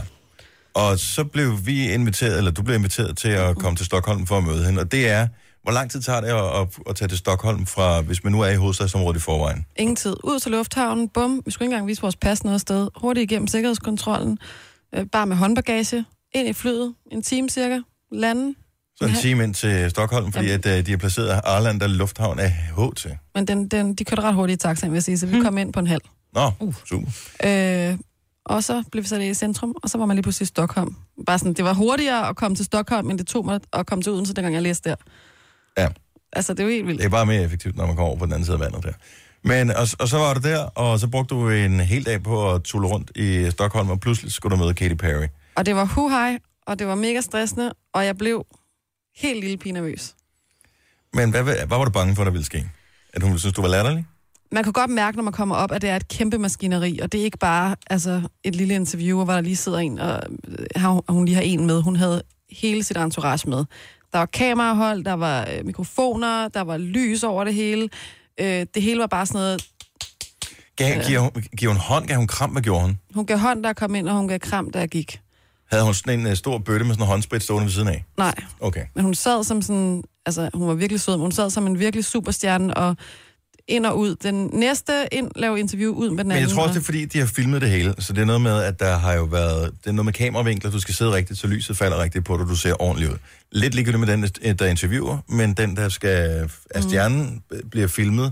Og så blev vi inviteret, eller du blev inviteret til at komme til Stockholm for at møde hende. Og det er, hvor lang tid tager det at, at, at tage til Stockholm fra, hvis man nu er i hovedstadsområdet i forvejen? Ingen tid. Ud til lufthavnen, bum. Vi skulle ikke engang vise vores pas noget sted. Hurtigt igennem sikkerhedskontrollen. Øh, bare med håndbagage. Ind i flyet. En time cirka. Landen. Så en time ind til Stockholm, fordi at, uh, de har placeret Arlanda Lufthavn af HT. Men den, den, de kørte ret hurtigt i taxaen, vil jeg sige, så vi kom ind på en halv. Nå, super. Øh, og så blev vi sat i centrum, og så var man lige pludselig i Stockholm. Bare sådan, det var hurtigere at komme til Stockholm, end det tog mig at komme til Odense, dengang jeg læste der. Ja. Altså, det er jo helt vildt. Det er bare mere effektivt, når man kommer over på den anden side af vandet der. Men, og, og så var du der, og så brugte du en hel dag på at tulle rundt i Stockholm, og pludselig skulle du møde Katy Perry. Og det var hu hej, og det var mega stressende, og jeg blev helt lille pige nervøs. Men hvad, hvad, hvad var du bange for, der ville ske? At hun ville synes, du var latterlig? Man kan godt mærke, når man kommer op, at det er et kæmpe maskineri, og det er ikke bare altså, et lille interview, hvor der lige sidder en, og øh, har- hun lige har en med. Hun havde hele sit entourage med. Der var kamerahold, der var øh, mikrofoner, der var lys over det hele. Øh, det hele var bare sådan noget... Gav, giver, hun, giver hun hånd? Gav hun kram? Hvad gjorde hun? Hun gav hånd, der kom ind, og hun gav kram, der gik. Havde hun sådan en uh, stor bøtte med sådan en håndsprit stående ved siden af? Nej, Okay. men hun sad som sådan... Altså, hun var virkelig sød, men hun sad som en virkelig superstjerne, og ind og ud. Den næste ind, lave interview ud med den Men anden. jeg tror også, og- det er fordi, de har filmet det hele. Så det er noget med, at der har jo været... Det er noget med kameravinkler, du skal sidde rigtigt, så lyset falder rigtigt på dig, du ser ordentligt ud. Lidt ligegyldigt med den, der interviewer, men den, der skal... Mm. af stjernen bliver filmet,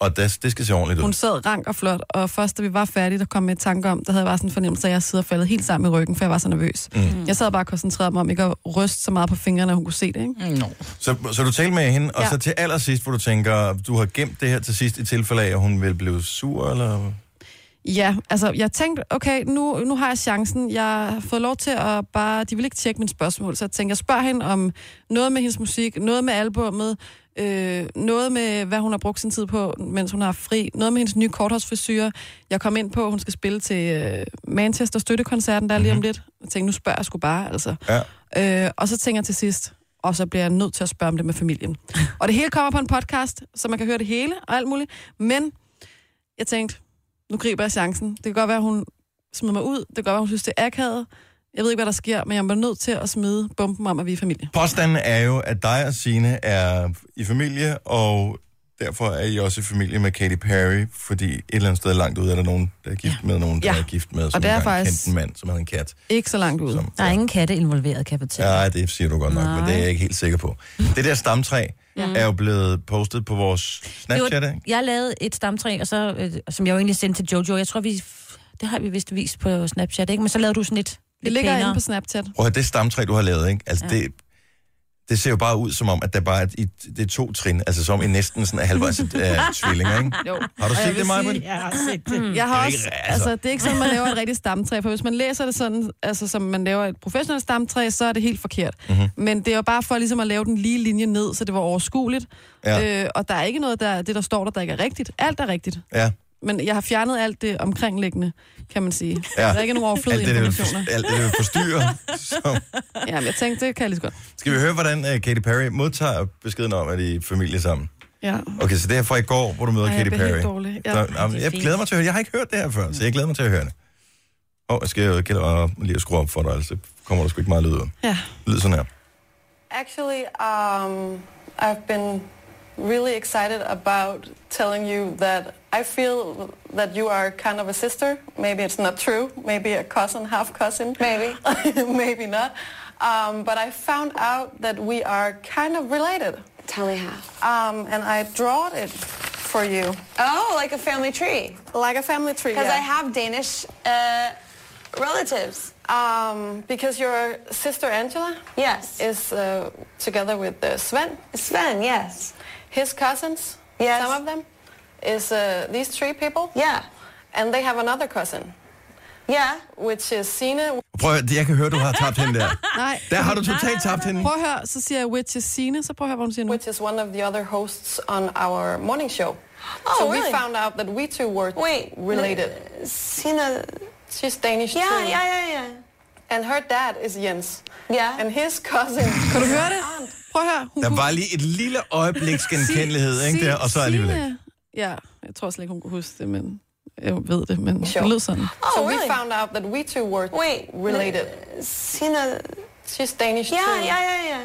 Og det, det skal se ordentligt ud. Hun sad rank og flot, og først da vi var færdige, der kom jeg i tanke om, der havde jeg bare sådan en fornemmelse af, at jeg sidder faldet helt sammen i ryggen, for jeg var så nervøs. Mm. Jeg sad bare og koncentrerede mig om ikke at ryste så meget på fingrene, at hun kunne se det, ikke? No. Så, så du talte med hende, og Ja. så til allersidst, hvor du tænker, du har gemt det her til sidst i tilfælde af, at hun vil blive sur, eller... Ja, altså jeg tænkte, okay, nu, nu har jeg chancen. Jeg har fået lov til at bare... De vil ikke tjekke mine spørgsmål, så jeg tænkte, jeg spørger hende om noget med hendes musik, noget med albummet, øh, noget med, hvad hun har brugt sin tid på, mens hun har fri, noget med hendes nye korthårsfrisyrer. Jeg kom ind på, at hun skal spille til øh, Manchester Støttekoncerten, der er lige om lidt. Jeg tænkte, nu spørger jeg sgu bare, altså. Ja. Øh, og så tænker jeg til sidst, og så bliver jeg nødt til at spørge om det med familien. og det hele kommer på en podcast, så man kan høre det hele og alt muligt. Men jeg tænkte, nu griber jeg chancen. Det kan godt være, hun smider mig ud. Det kan godt være, hun synes, det er akavet. Jeg ved ikke, hvad der sker, men jeg er nødt til at smide bomben om, at vi er familie. Påstanden er jo, at dig og Signe er i familie, og derfor er I også i familie med Katy Perry, fordi et eller andet sted langt ude er der nogen, der er gift ja. med nogen, der Ja. er gift med, som Og det er faktisk- en mand, som havde en kat. Ikke så langt ud. Som, Der er ingen katte involveret, kan jeg fortælle. Ja, det siger du godt nok, Nej. men det er jeg ikke helt sikker på. Det der stamtræ Ja. er jo blevet postet på vores Snapchat, var, ikke? jeg lavede et stamtræ, og så, øh, som jeg jo egentlig sendte til Jojo. Jeg tror, vi, det har vi vist vist på Snapchat, ikke? Men så lavede du sådan et Det ligger pænere. inde på Snapchat. Prøv at det stamtræ, du har lavet, ikke? Altså, Ja. det, det ser jo bare ud som om, at der bare er, et, det er to trin, altså som i næsten sådan en halvvejs uh, tvillinger, ikke? Jo. Har du set det, Maja? Jeg har set det. Jeg har er også, ikke- altså, altså- det er ikke sådan, man laver et rigtigt stamtræ, for hvis man læser det sådan, altså som man laver et professionelt stamtræ, så er det helt forkert. Mhm. Men det er jo bare for ligesom at lave den lige linje ned, så det var overskueligt. Ja. Øh, og der er ikke noget, der, det der står der, der ikke er rigtigt. Alt er rigtigt. Ja. Men jeg har fjernet alt det omkringliggende, kan man sige. Ja. Der er ikke nogen overflødige alt det, informationer. for- alt det, der vil forstyrre. Så. Ja, men jeg tænkte, det kan jeg lige så godt. Skal vi høre, hvordan uh, Katy Perry modtager beskeden om, at I er familie sammen? Ja. Okay, så det er fra i går, hvor du møder Ej, jeg Katy Perry. dårlig. Ja. Så, Det er jamen, jeg glæder mig til at høre. Jeg har ikke hørt det her før, så jeg glæder mig til at høre det. Åh, oh, jeg skal jo lige at skrue op for dig, altså det kommer der sgu ikke meget lyd ud. Ja. Lyd sådan her. Actually, um, I've been really excited about telling you that I feel that you are kind of a sister. Maybe it's not true. Maybe a cousin, half cousin. Maybe. Maybe not. Um, but I found out that we are kind of related. Tell me how. Um, and I drawed it for you. Oh, like a family tree. Like a family tree, Because yeah. I have Danish uh, relatives. Um, because your sister Angela Yes. is uh, together with uh, Sven. Sven, yes. His cousins, Yes. some of them, is uh, these three people. Yeah. And they have another cousin. Yeah. Which is Sine. Prøv at, jeg kan høre, du har tabt hende der. Nej. Der har du totalt tabt hende. Prøv at høre, så siger jeg Witches Sine, så prøv at høre, hvad hun siger nu. Which is one of the other hosts on our morning show. Oh, so really? we found out that we two were Wait, related. Sina. She's Danish Yeah, too. yeah, yeah, yeah. And her dad is Jens. Yeah. And his cousin. Kan du høre det? Prøv at høre. Hun Der kunne- var lige et lille øjebliks genkendelighed, ikke der, og så alligevel ikke. Ja, jeg tror slet ikke, hun kunne huske det, men jeg ved det, men Sure. det lød sådan. so Oh, we really? found out that we two were Wait, related. Sina. She's Danish Yeah, too. yeah, yeah, yeah.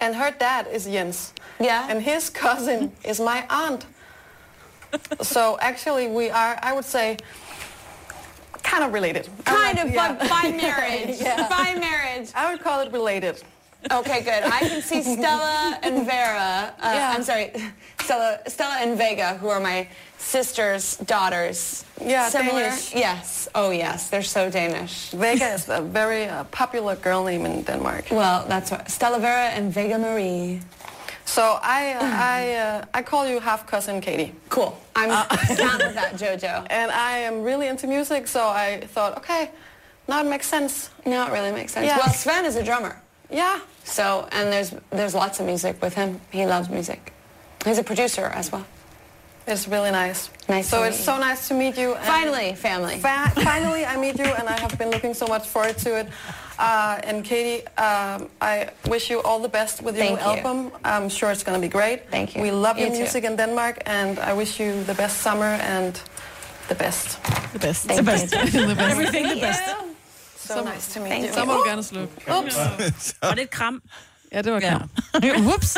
And her dad is Jens. Yeah. And his cousin is my aunt. so actually we are, I would say, kind of related. Kind I of, would- but by marriage. Yeah. By marriage. I would call it related. Okay, good. I can see Stella and Vera. Uh, Yeah. I'm sorry, Stella, Stella and Vega, who are my sister's daughters. Yeah, Similar? Danish. Yes. Oh, yes. They're so Danish. Vega is a very uh, popular girl name in Denmark. Well, that's what Stella Vera and Vega Marie. So I, uh, I, uh, I call you half cousin Katie. Cool. I'm down with that, JoJo. And I am really into music, so I thought, okay, now it makes sense. Now it really makes sense. Yeah. Well, Sven is a drummer. Yeah. So, and there's there's lots of music with him. He loves music. He's a producer as well. It's really nice. Nice So it's meet so nice to meet you. and- Finally, family. Fa- finally, I meet you, and I have been looking so much forward to it. Uh, and Katie, um, I wish you all the best with your Thank new you. album. I'm sure it's going to be great. Thank you. We love You your too. music in Denmark, and I wish you the best summer and the best. The best. Thank the best. the best. Everything the best. So nice to meet Thank you. Så må du gerne slukke. Oops. Og det er et kram. Ja, det var Ja. klart. Whoops.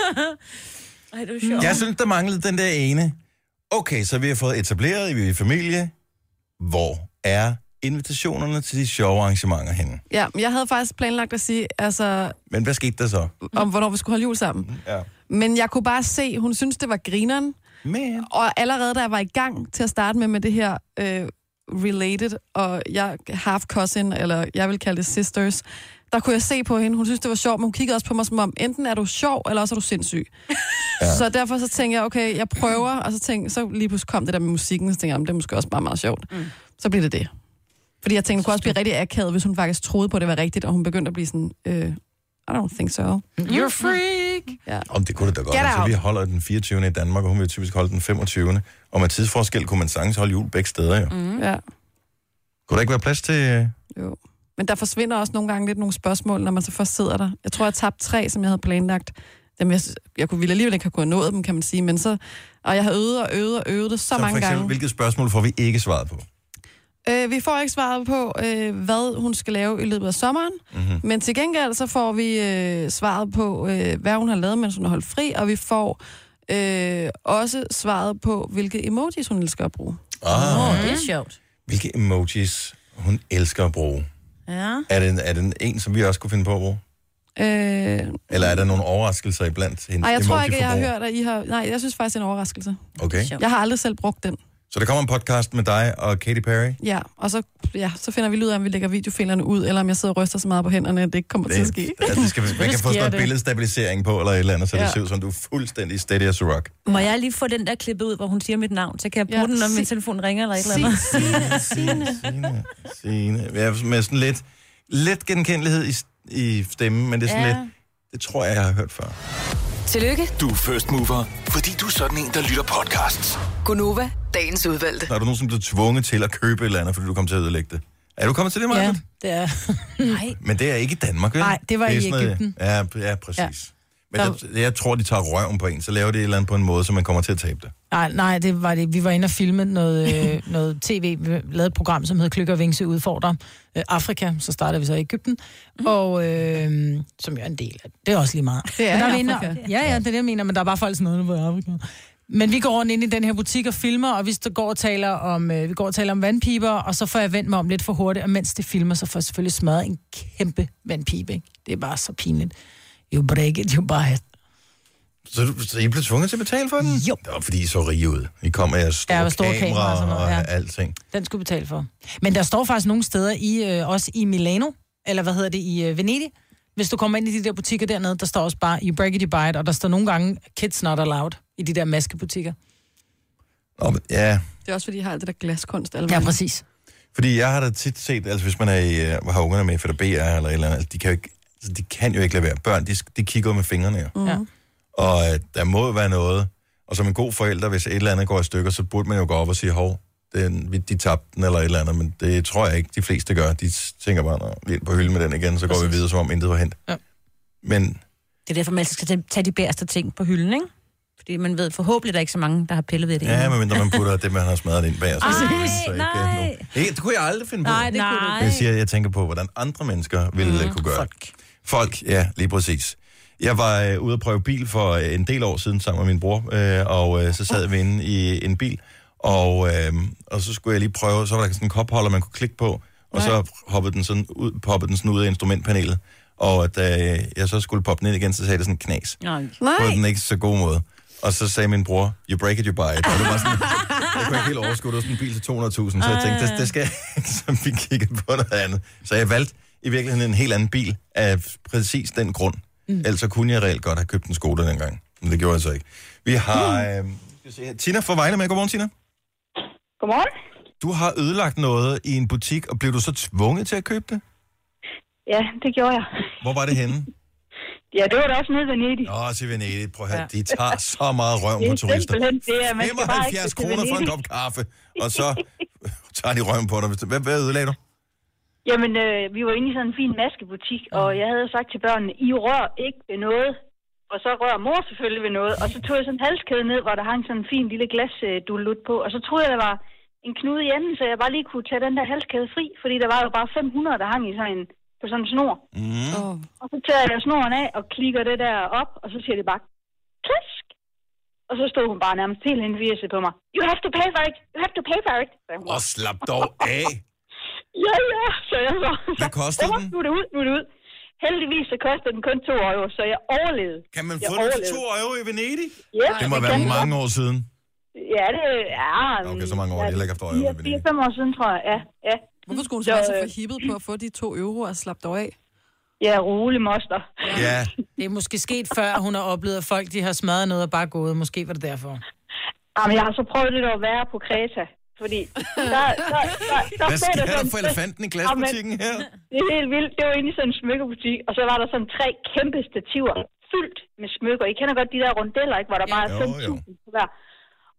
Ej, det sjovt. Jeg synes, der manglede den der ene. Okay, så vi har fået etableret, at vi er i familie. Hvor er invitationerne til de sjove arrangementer henne? Ja, men jeg havde faktisk planlagt at sige, altså, Men hvad skete der så? om hvornår vi skulle holde jul sammen. Ja. Men jeg kunne bare se, hun synes, det var grineren. Men... Og allerede da jeg var i gang til at starte med med det her øh, related, og jeg half cousin, eller jeg vil kalde det sisters, der kunne jeg se på hende, hun synes, det var sjovt, men hun kiggede også på mig som om, enten er du sjov, eller også er du sindssyg. Ja. Så derfor så tænkte jeg, okay, jeg prøver, og så, tænkte, så lige pludselig kom det der med musikken, så tænkte jeg, "Jamen, det er måske også bare meget sjovt. Mm. Så bliver det det. Fordi jeg tænkte, det kunne også blive rigtig akavet, hvis hun faktisk troede på, at det var rigtigt, og hun begyndte at blive sådan, øh, I don't think so. You're freak! Ja. Om det kunne det da godt. Get Altså, out. vi holder den 24. i Danmark, og hun vil typisk holde den 25. Og med tidsforskel kunne man sagtens holde jul begge steder, jo. Mm. Ja. Kunne der ikke være plads til... Jo. Men der forsvinder også nogle gange lidt nogle spørgsmål, når man så først sidder der. Jeg tror, jeg tabte tre, som jeg havde planlagt. Dem, jeg, jeg kunne ville alligevel ikke have kunnet nået dem, kan man sige. Men så, og jeg har øvet og øvet og øvet det så, Så for mange eksempel, gange. hvilket spørgsmål får vi ikke svaret på? Øh, vi får ikke svaret på, øh, hvad hun skal lave i løbet af sommeren. Mm-hmm. Men til gengæld så får vi øh, svaret på, øh, hvad hun har lavet, mens hun har holdt fri. Og vi får øh, også svaret på, hvilke emojis hun elsker at bruge. Ah, Åh, det er sjovt. Hvilke emojis hun elsker at bruge? Ja. Er det, er det en, som vi også kunne finde på at bruge? Øh, Eller er der nogle overraskelser iblandt hendes nej, jeg tror ikke, jeg har hørt, at I har... Nej, jeg synes faktisk, det er en overraskelse. Okay. Jeg har aldrig selv brugt den. Så der kommer en podcast med dig og Katy Perry. Ja, og så, ja, så finder vi ud af, om vi lægger videofilerne ud, eller om jeg sidder og ryster så meget på hænderne, at det ikke kommer til at ske. altså, det skal, man kan få sådan noget det. billedstabilisering på, eller et eller andet, så det Ja. ser ud som, du er fuldstændig steady as a rock. Må jeg lige få den der klippet ud, hvor hun siger mit navn, så kan jeg bruge Ja, den, når min sig- telefon ringer eller et eller andet. Signe, Signe. Signe. Ja, med sådan lidt, lidt genkendelighed i, i stemmen, men det er sådan Ja. lidt, det tror jeg, jeg har hørt før. Tillykke, Du er first mover, fordi du er sådan en, der lytter podcasts. Gunova, dagens udvalgte. Når du nogensinde blevet tvunget til at købe et eller andet, fordi du kom til at ødelægge det. Er du kommet til det, Maja? Ja, det er. Nej. Men det er ikke i Danmark, vel? Nej, det var er i sådan noget- Egypten. Ja, ja, præcis. Ja. Men der, jeg tror, de tager røven på en, så laver de et eller andet på en måde, så man kommer til at tabe det. Nej, nej, det var det. Vi var inde og filme noget, øh, noget tv. Vi lavede et program, som hed Klykker Vingse udfordrer øh, Afrika. Så startede vi så i Ægypten. Mm. Og øh, som jo er en del af det. er også lige meget. Det er Men der inde- Afrika. Ja, ja, det er det, jeg mener. Men der er bare folk sådan noget, hvor Afrika. Men vi går rundt ind i den her butik og filmer, og vi går og taler om, øh, vi går og taler om vandpiber, og så får jeg vendt mig om lidt for hurtigt, og mens det filmer, så får jeg selvfølgelig smadret en kæmpe vandpibe. Ikke? Det er bare så pinligt. You break it, you buy it. Så, du, så I blev tvunget til at betale for den? Jo. Det var fordi, I så rige ud. I kom med jeres store, Ja, og store kamera, og sådan noget, og ja. alting. Den skulle betale for. Men der står faktisk nogle steder, i, øh, også i Milano, eller hvad hedder det, i øh, Venedig. Hvis du kommer ind i de der butikker dernede, der står også bare, you break it, you buy it, og der står nogle gange, kids not allowed, i de der maskebutikker. Nå, men, ja, Det er også, fordi jeg har alt det der glaskunst. Eller Ja, præcis. fordi jeg har da tit set, altså hvis man er i, uh, har ungerne med, for der BR eller eller andet, altså, de kan jo ikke, altså, de kan jo ikke lade være. Børn, de, de kigger med fingrene jo. Mm. Og uh, der må jo være noget, og som en god forælder, hvis et eller andet går i stykker, så burde man jo gå op og sige, hov, den, vi- de tabte den eller et eller andet, men det tror jeg ikke, de fleste gør. De tænker bare, "Nå, vi er på hylden med den igen, så går vi videre, som om intet var hent. Ja. Men Det er derfor, man altid skal tage- de bæreste ting på hylden, ikke? Fordi man ved forhåbentlig, der er ikke så mange, der har pillet ved det. ja, endnu. medmindre man putter det, man har smadret ind bag. Så, Ej, så ikke, nej. nogen- det, kunne jeg aldrig finde på. Nej, det kunne du Nej. ikke. Jeg siger, jeg tænker på, hvordan andre mennesker ville mm, kunne gøre folk. Folk, ja, lige præcis. Jeg var øh, ude at prøve bil for øh, en del år siden sammen med min bror, øh, og øh, så sad vi inde i en bil, og, øh, og så skulle jeg lige prøve, så var der sådan en kopholder, man kunne klikke på, og så hoppede den sådan ud, poppede den sådan ud af instrumentpanelet, og da jeg så skulle poppe den ind igen, så sagde det sådan knas. Nej. På Nej, den ikke så gode måde. Og så sagde min bror, you break it, you buy it. Og det var sådan, jeg kunne ikke helt overskue, det var sådan en bil til 200.000, så jeg tænkte, det, det skal jeg så vi kiggede på noget andet. Så jeg valgte i virkeligheden en helt anden bil af præcis den grund. Mm. Ellers så kunne jeg reelt godt have købt en Skoda dengang. Men det gjorde jeg så ikke. Vi har øh, skal se her. Tina fra Vejle med. Godmorgen, Tina. Godmorgen. Du har ødelagt noget i en butik, og blev du så tvunget til at købe det? Ja, det gjorde jeg. Hvor var det henne? Ja, det var da også nede ved Venedig. Åh, til Venedig. Prøv at høre, de tager så meget røv på Det er turister. simpelthen det, at man skal bare ikke 75 til kroner for en kop kaffe, og så tager de røven på dig. Hvad, hvad ødelagde du? Jamen, øh, vi var inde i sådan en fin maskebutik, og jeg havde sagt til børnene, I rør ikke ved noget. Og så rører mor selvfølgelig ved noget. Og så tog jeg sådan en halskæde ned, hvor der hang sådan en fin lille glas øh, dulut på. Og så troede jeg, der var en knude i enden, så jeg bare lige kunne tage den der halskæde fri. Fordi der var jo bare 500, der hang i sådan en, på sådan en snor. Mm. oh. Og så tager jeg snoren af og klikker det der op, og så siger det bare, klask. Og så stod hun bare nærmest helt indvirset på mig. You have to pay for it. You have to pay for it. Og slap dog af. Ja, ja, så jeg så. Hvad kostede så, den? Nu er det ud, nu er det ud. Heldigvis så koster den kun 2 euro, så jeg overlevede. Kan man Jeg få den for overlevede. 2 euro i Venedig? Ja, Det må det være mange år siden. Ja, det er... Okay, så mange år, det er heller ikke haft øje med Fire, fem år siden, tror jeg, ja. ja. Hvorfor skulle hun så være så forhippet på at få de to euro og slappe dog af? Ja, rolig moster. Ja. Det er måske sket før, at hun har oplevet, at folk de har smadret noget og bare gået. Måske var det derfor. Jamen, jeg har så prøvet det at være på Kreta. Fordi der, der, der, der Hvad sker der sådan for elefanten i glasbutikken her? Det er helt vildt. Det var inde i sådan en smykkebutik, og så var der sådan tre kæmpe stativer fyldt med smykker. I kender godt de der rundeller, ikke? Hvor der bare er Jo, jo. 5.000 på hver.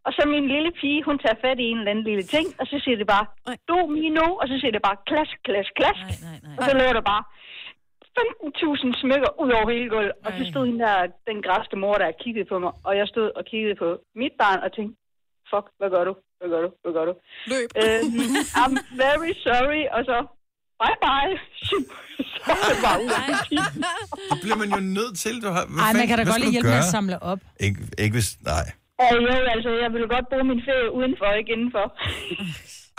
Og så min lille pige, hun tager fat i en eller anden lille ting, og så siger det bare, du, Mino, og så siger det bare, klask, klask, klask. Og så løber der bare 15.000 smykker ud over hele gulvet. Og så stod hende der, den græske mor, der kiggede på mig, og jeg stod og kiggede på mit barn og tænkte, fuck, hvad gør du? Hvad gør du? Hvad gør du? Løb. Øhm, I'm very sorry, og så, bye bye. så er det bare ud af. Det bliver man jo nødt til. Du har, hvad Ej, man kan da godt lige hjælpe med gøre? at samle op. Ikke, ikke hvis... Nej. Ja, jo, altså, jeg ville godt bruge min ferie udenfor, ikke indenfor.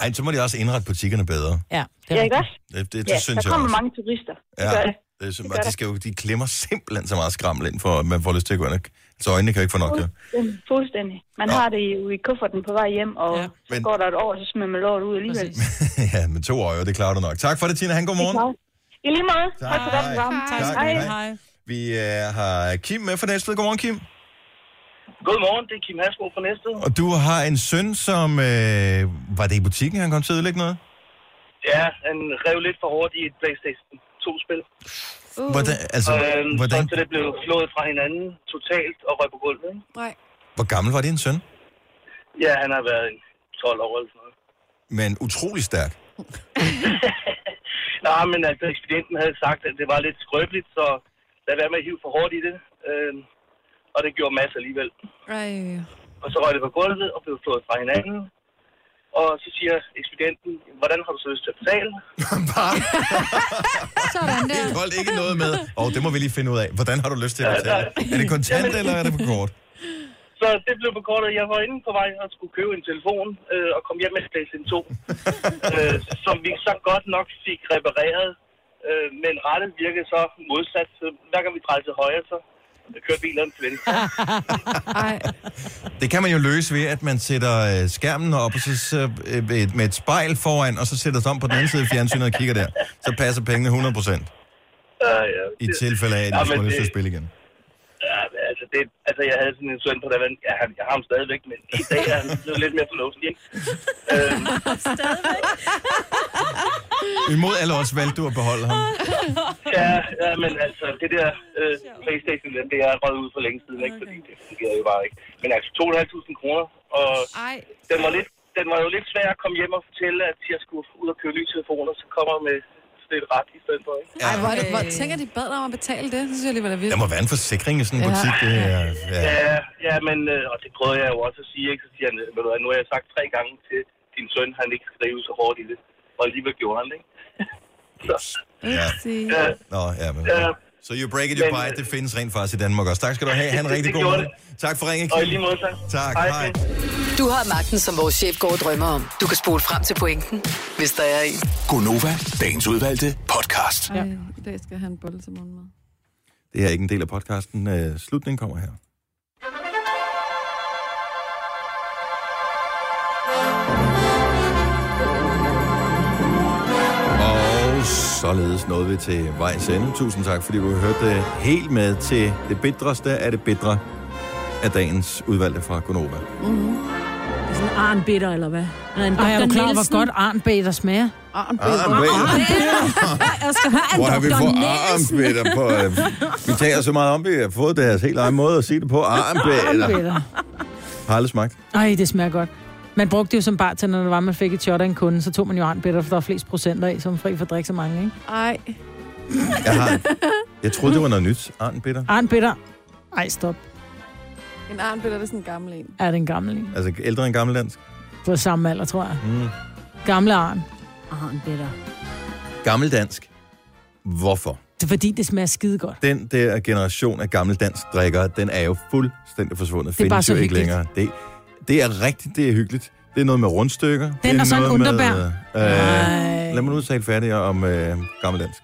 Ej, så må de også indrette butikkerne bedre. Ja, Ja, ikke også? Det, det, det ja, synes der jeg kommer også. mange turister. Det Ja, gør det. det er, Det og gør de, skal jo, de klemmer simpelthen så meget skrammel ind, for at man får lyst til at gå ind. og- Så øjnene kan ikke få nok. Ja. Fuldstændig. Fuldstændig. Man har det jo i kufferten på vej hjem, og ja. så Men- går der et år, så smider man lort ud alligevel. ja, med to øje, det klarer du nok. Tak for det, Tina. Han, god morgen. I lige måde. Tak for godt program. Tak. Hej. Vi øh, har Kim med fra Næstved. Godmorgen, Kim. Godmorgen, det er Kim Hasko fra Næstved. Og du har en søn, som... Øh, var det i butikken, han kom til at ødelægge noget? Ja, han rev lidt for hårdt i et Playstation 2-spil. Uh. Hvordan, altså, øhm, hvordan, Så, så det blev slået fra hinanden totalt og røg på gulvet. Ikke? Nej. hvor gammel var din søn? Ja, han har været en 12 år eller sådan noget. Men utrolig stærk. Nej, men altså, ekspedienten havde sagt, at det var lidt skrøbeligt, så lad være med at hive for hårdt i det. Øhm, og det gjorde masser alligevel. Ej. Og så røg det på gulvet og blev slået fra hinanden. Og så siger ekspedienten, hvordan har du så lyst til at betale? Sådan der. Det holdt ikke noget med. Og det må vi lige finde ud af. Hvordan har du lyst til at betale? Er det kontant, eller er det på kort? Så det blev på kortet. Jeg var inde på vej og skulle købe en telefon øh, og kom hjem med PlayStation 2. øh, som vi så godt nok fik repareret. Øh, men rettet virkede så modsat. Så hver gang vi drejede til højre, så kørte bilerne til venstre. Det kan man jo løse ved, at man sætter øh, skærmen op og så, så, øh, med et- med et spejl foran, og så sætter sig om på den anden side af fjernsynet og kigger der. Så passer pengene 100 procent. Øh, ja, I tilfælde af, at Ja, de men får lyst til at det- spille igen. Altså, det, altså, jeg havde sådan en søn på der, ja, han, jeg har ham stadigvæk, men i dag er han blevet lidt mere fornuftig, ikke? øhm, Imod alle os valgte du at beholde ham. ja, ja, men altså, det der øh, Playstation, det det er røget ud for længe siden, ikke? Fordi det fungerede jo bare ikke. Men altså, 2.500 kroner, og Ej. den var, lidt, den var jo lidt svær at komme hjem og fortælle, at jeg skulle ud og købe nye telefoner, så kommer med sådan et ret i stedet for, ikke? Ej, hvor, er det, hvor tænker de bad dig om at betale det? Det synes jeg alligevel er vildt. Der må være en forsikring i sådan en Ja. butik. Det er, ja. Ja, ja, men øh, og det prøvede jeg jo også at sige, ikke? Så siger han, ved du hvad, nu har jeg sagt tre gange til din søn, han ikke skal så hårdt i det. Og alligevel gjorde han det, ikke? så, Ja. ja, Nå, ja, men... Ja. Så you break it, you buy it. Det findes rent faktisk i Danmark også. Tak skal du have. Han en rigtig Det god morgen. Tak for ringen, Og i Kim. lige måde, tak. Tak, Hej. hej. Du har magten, som vores chef går og drømmer om. Du kan spole frem til pointen, hvis der er en. Gonova, dagens udvalgte podcast. Ej, i dag skal en bolle til morgenmad. Det er ikke en del af podcasten. Uh, slutningen kommer her. Således nåede vi til vejs ende. Tusind tak, fordi du hørte det helt med til det bitreste af det bitre af dagens udvalgte fra Gonova. Mm-hmm. Det er sådan Arn bitter, eller hvad? Eller en Ej, er du klar, hvor Nielsen. godt arnbæder smager? Arnbæder. Arnbæder. Jeg skal have en Hvor har vi fået på? Vi taler så meget om, vi har fået deres helt egen måde at sige det på. Arnbæder. Har aldrig smagt. Ej, det smager godt. Man brugte det jo som bartender, når det var, man fik et shot af en kunde, så tog man jo arnbitter, for der var flest procenter i, som fri for at drikke så mange, ikke? Ej. Jeg, har, jeg troede, det var noget nyt. Arnbitter. Arnbitter. Ej, stop. En arnbitter, det er sådan en gammel en. Er det en gammel en? Altså ældre end gammeldansk. På samme alder, tror jeg. Mm. Gamle arn. Arnbitter. Gammeldansk. Hvorfor? Det er fordi, det smager skide godt. Den der generation af gammeldansk drikkere, den er jo fuldstændig forsvundet. Det er bare Findes så jo ikke hyggeligt. længere. Det, det er rigtigt, det er hyggeligt. Det er noget med rundstykker. det Den er og så en underbær. Med, øh, lad mig nu tale færdigt om øh, gammeldansk.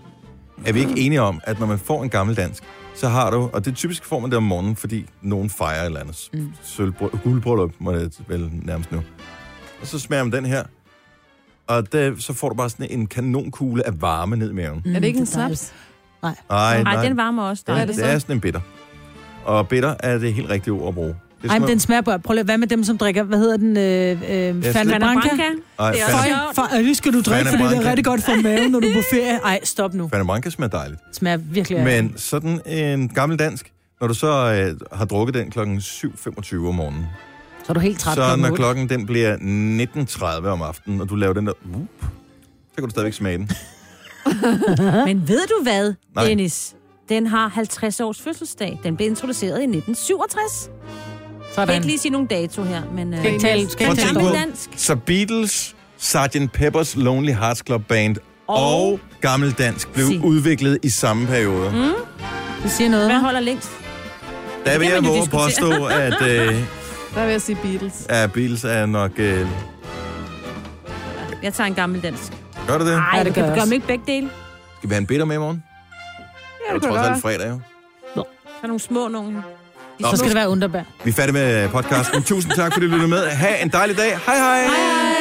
er vi ikke enige om, at når man får en gammel dansk, så har du, og det typisk får man det om morgenen, fordi nogen fejrer et eller andet mm. sølvbrød, guldbrøllup, må det vel nærmest nu. Og så smager man den her, og det, så får du bare sådan en kanonkugle af varme ned i maven. Mm, er det ikke en snaps? Nej. Ej, Nej, den varmer også. Det, Der. det, det er sådan en bitter. Og bitter er det helt rigtige ord at bruge. Det Ej, men den smager bare... Prøv lige, hvad med dem, som drikker... Hvad hedder den? Øh, øh, Fanta Branca? Ej, Det er Fanta- øh, skal du drikke, fordi det er rigtig godt for maven, når du er på ferie. Ej, stop nu. Fanta Branca smager dejligt. Smager virkelig af. Men sådan en gammel dansk, når du så øh, har drukket den klokken 7.25 om morgenen, Så er du helt træt så klokken når klokken den bliver 19.30 om aftenen, og du laver den der, uh, så kan du stadigvæk smage den. Men ved du hvad, Nej. Dennis? Den har 50 års fødselsdag. Den blev introduceret i 1967. Jeg kan ikke lige sige nogen dato her, men... Skal ikke tale- skal ikke på, dansk. Så Beatles, Sgt. Pepper's Lonely Hearts Club Band og, og Gammel Dansk blev Sig. udviklet i samme periode. Mm. Det siger noget, Hvad hva'? holder længst? Der vil jeg man våge påstå, at, øh, Der vil jeg sige Beatles. at Beatles er nok... Øh, Jeg tager en gammel dansk. gør det det? Nej, det det gør kan jeg gøre også. dem ikke begge dele. Skal vi have en bitter med i morgen? Ja, Det det er trods jeg alt fredag, jo. Der er nogle små nogle. Så skal det være underbær. Vi er færdige med podcasten. Tusind tak, fordi du lyttede med. Ha' en dejlig dag. Hej hej! hej, hej.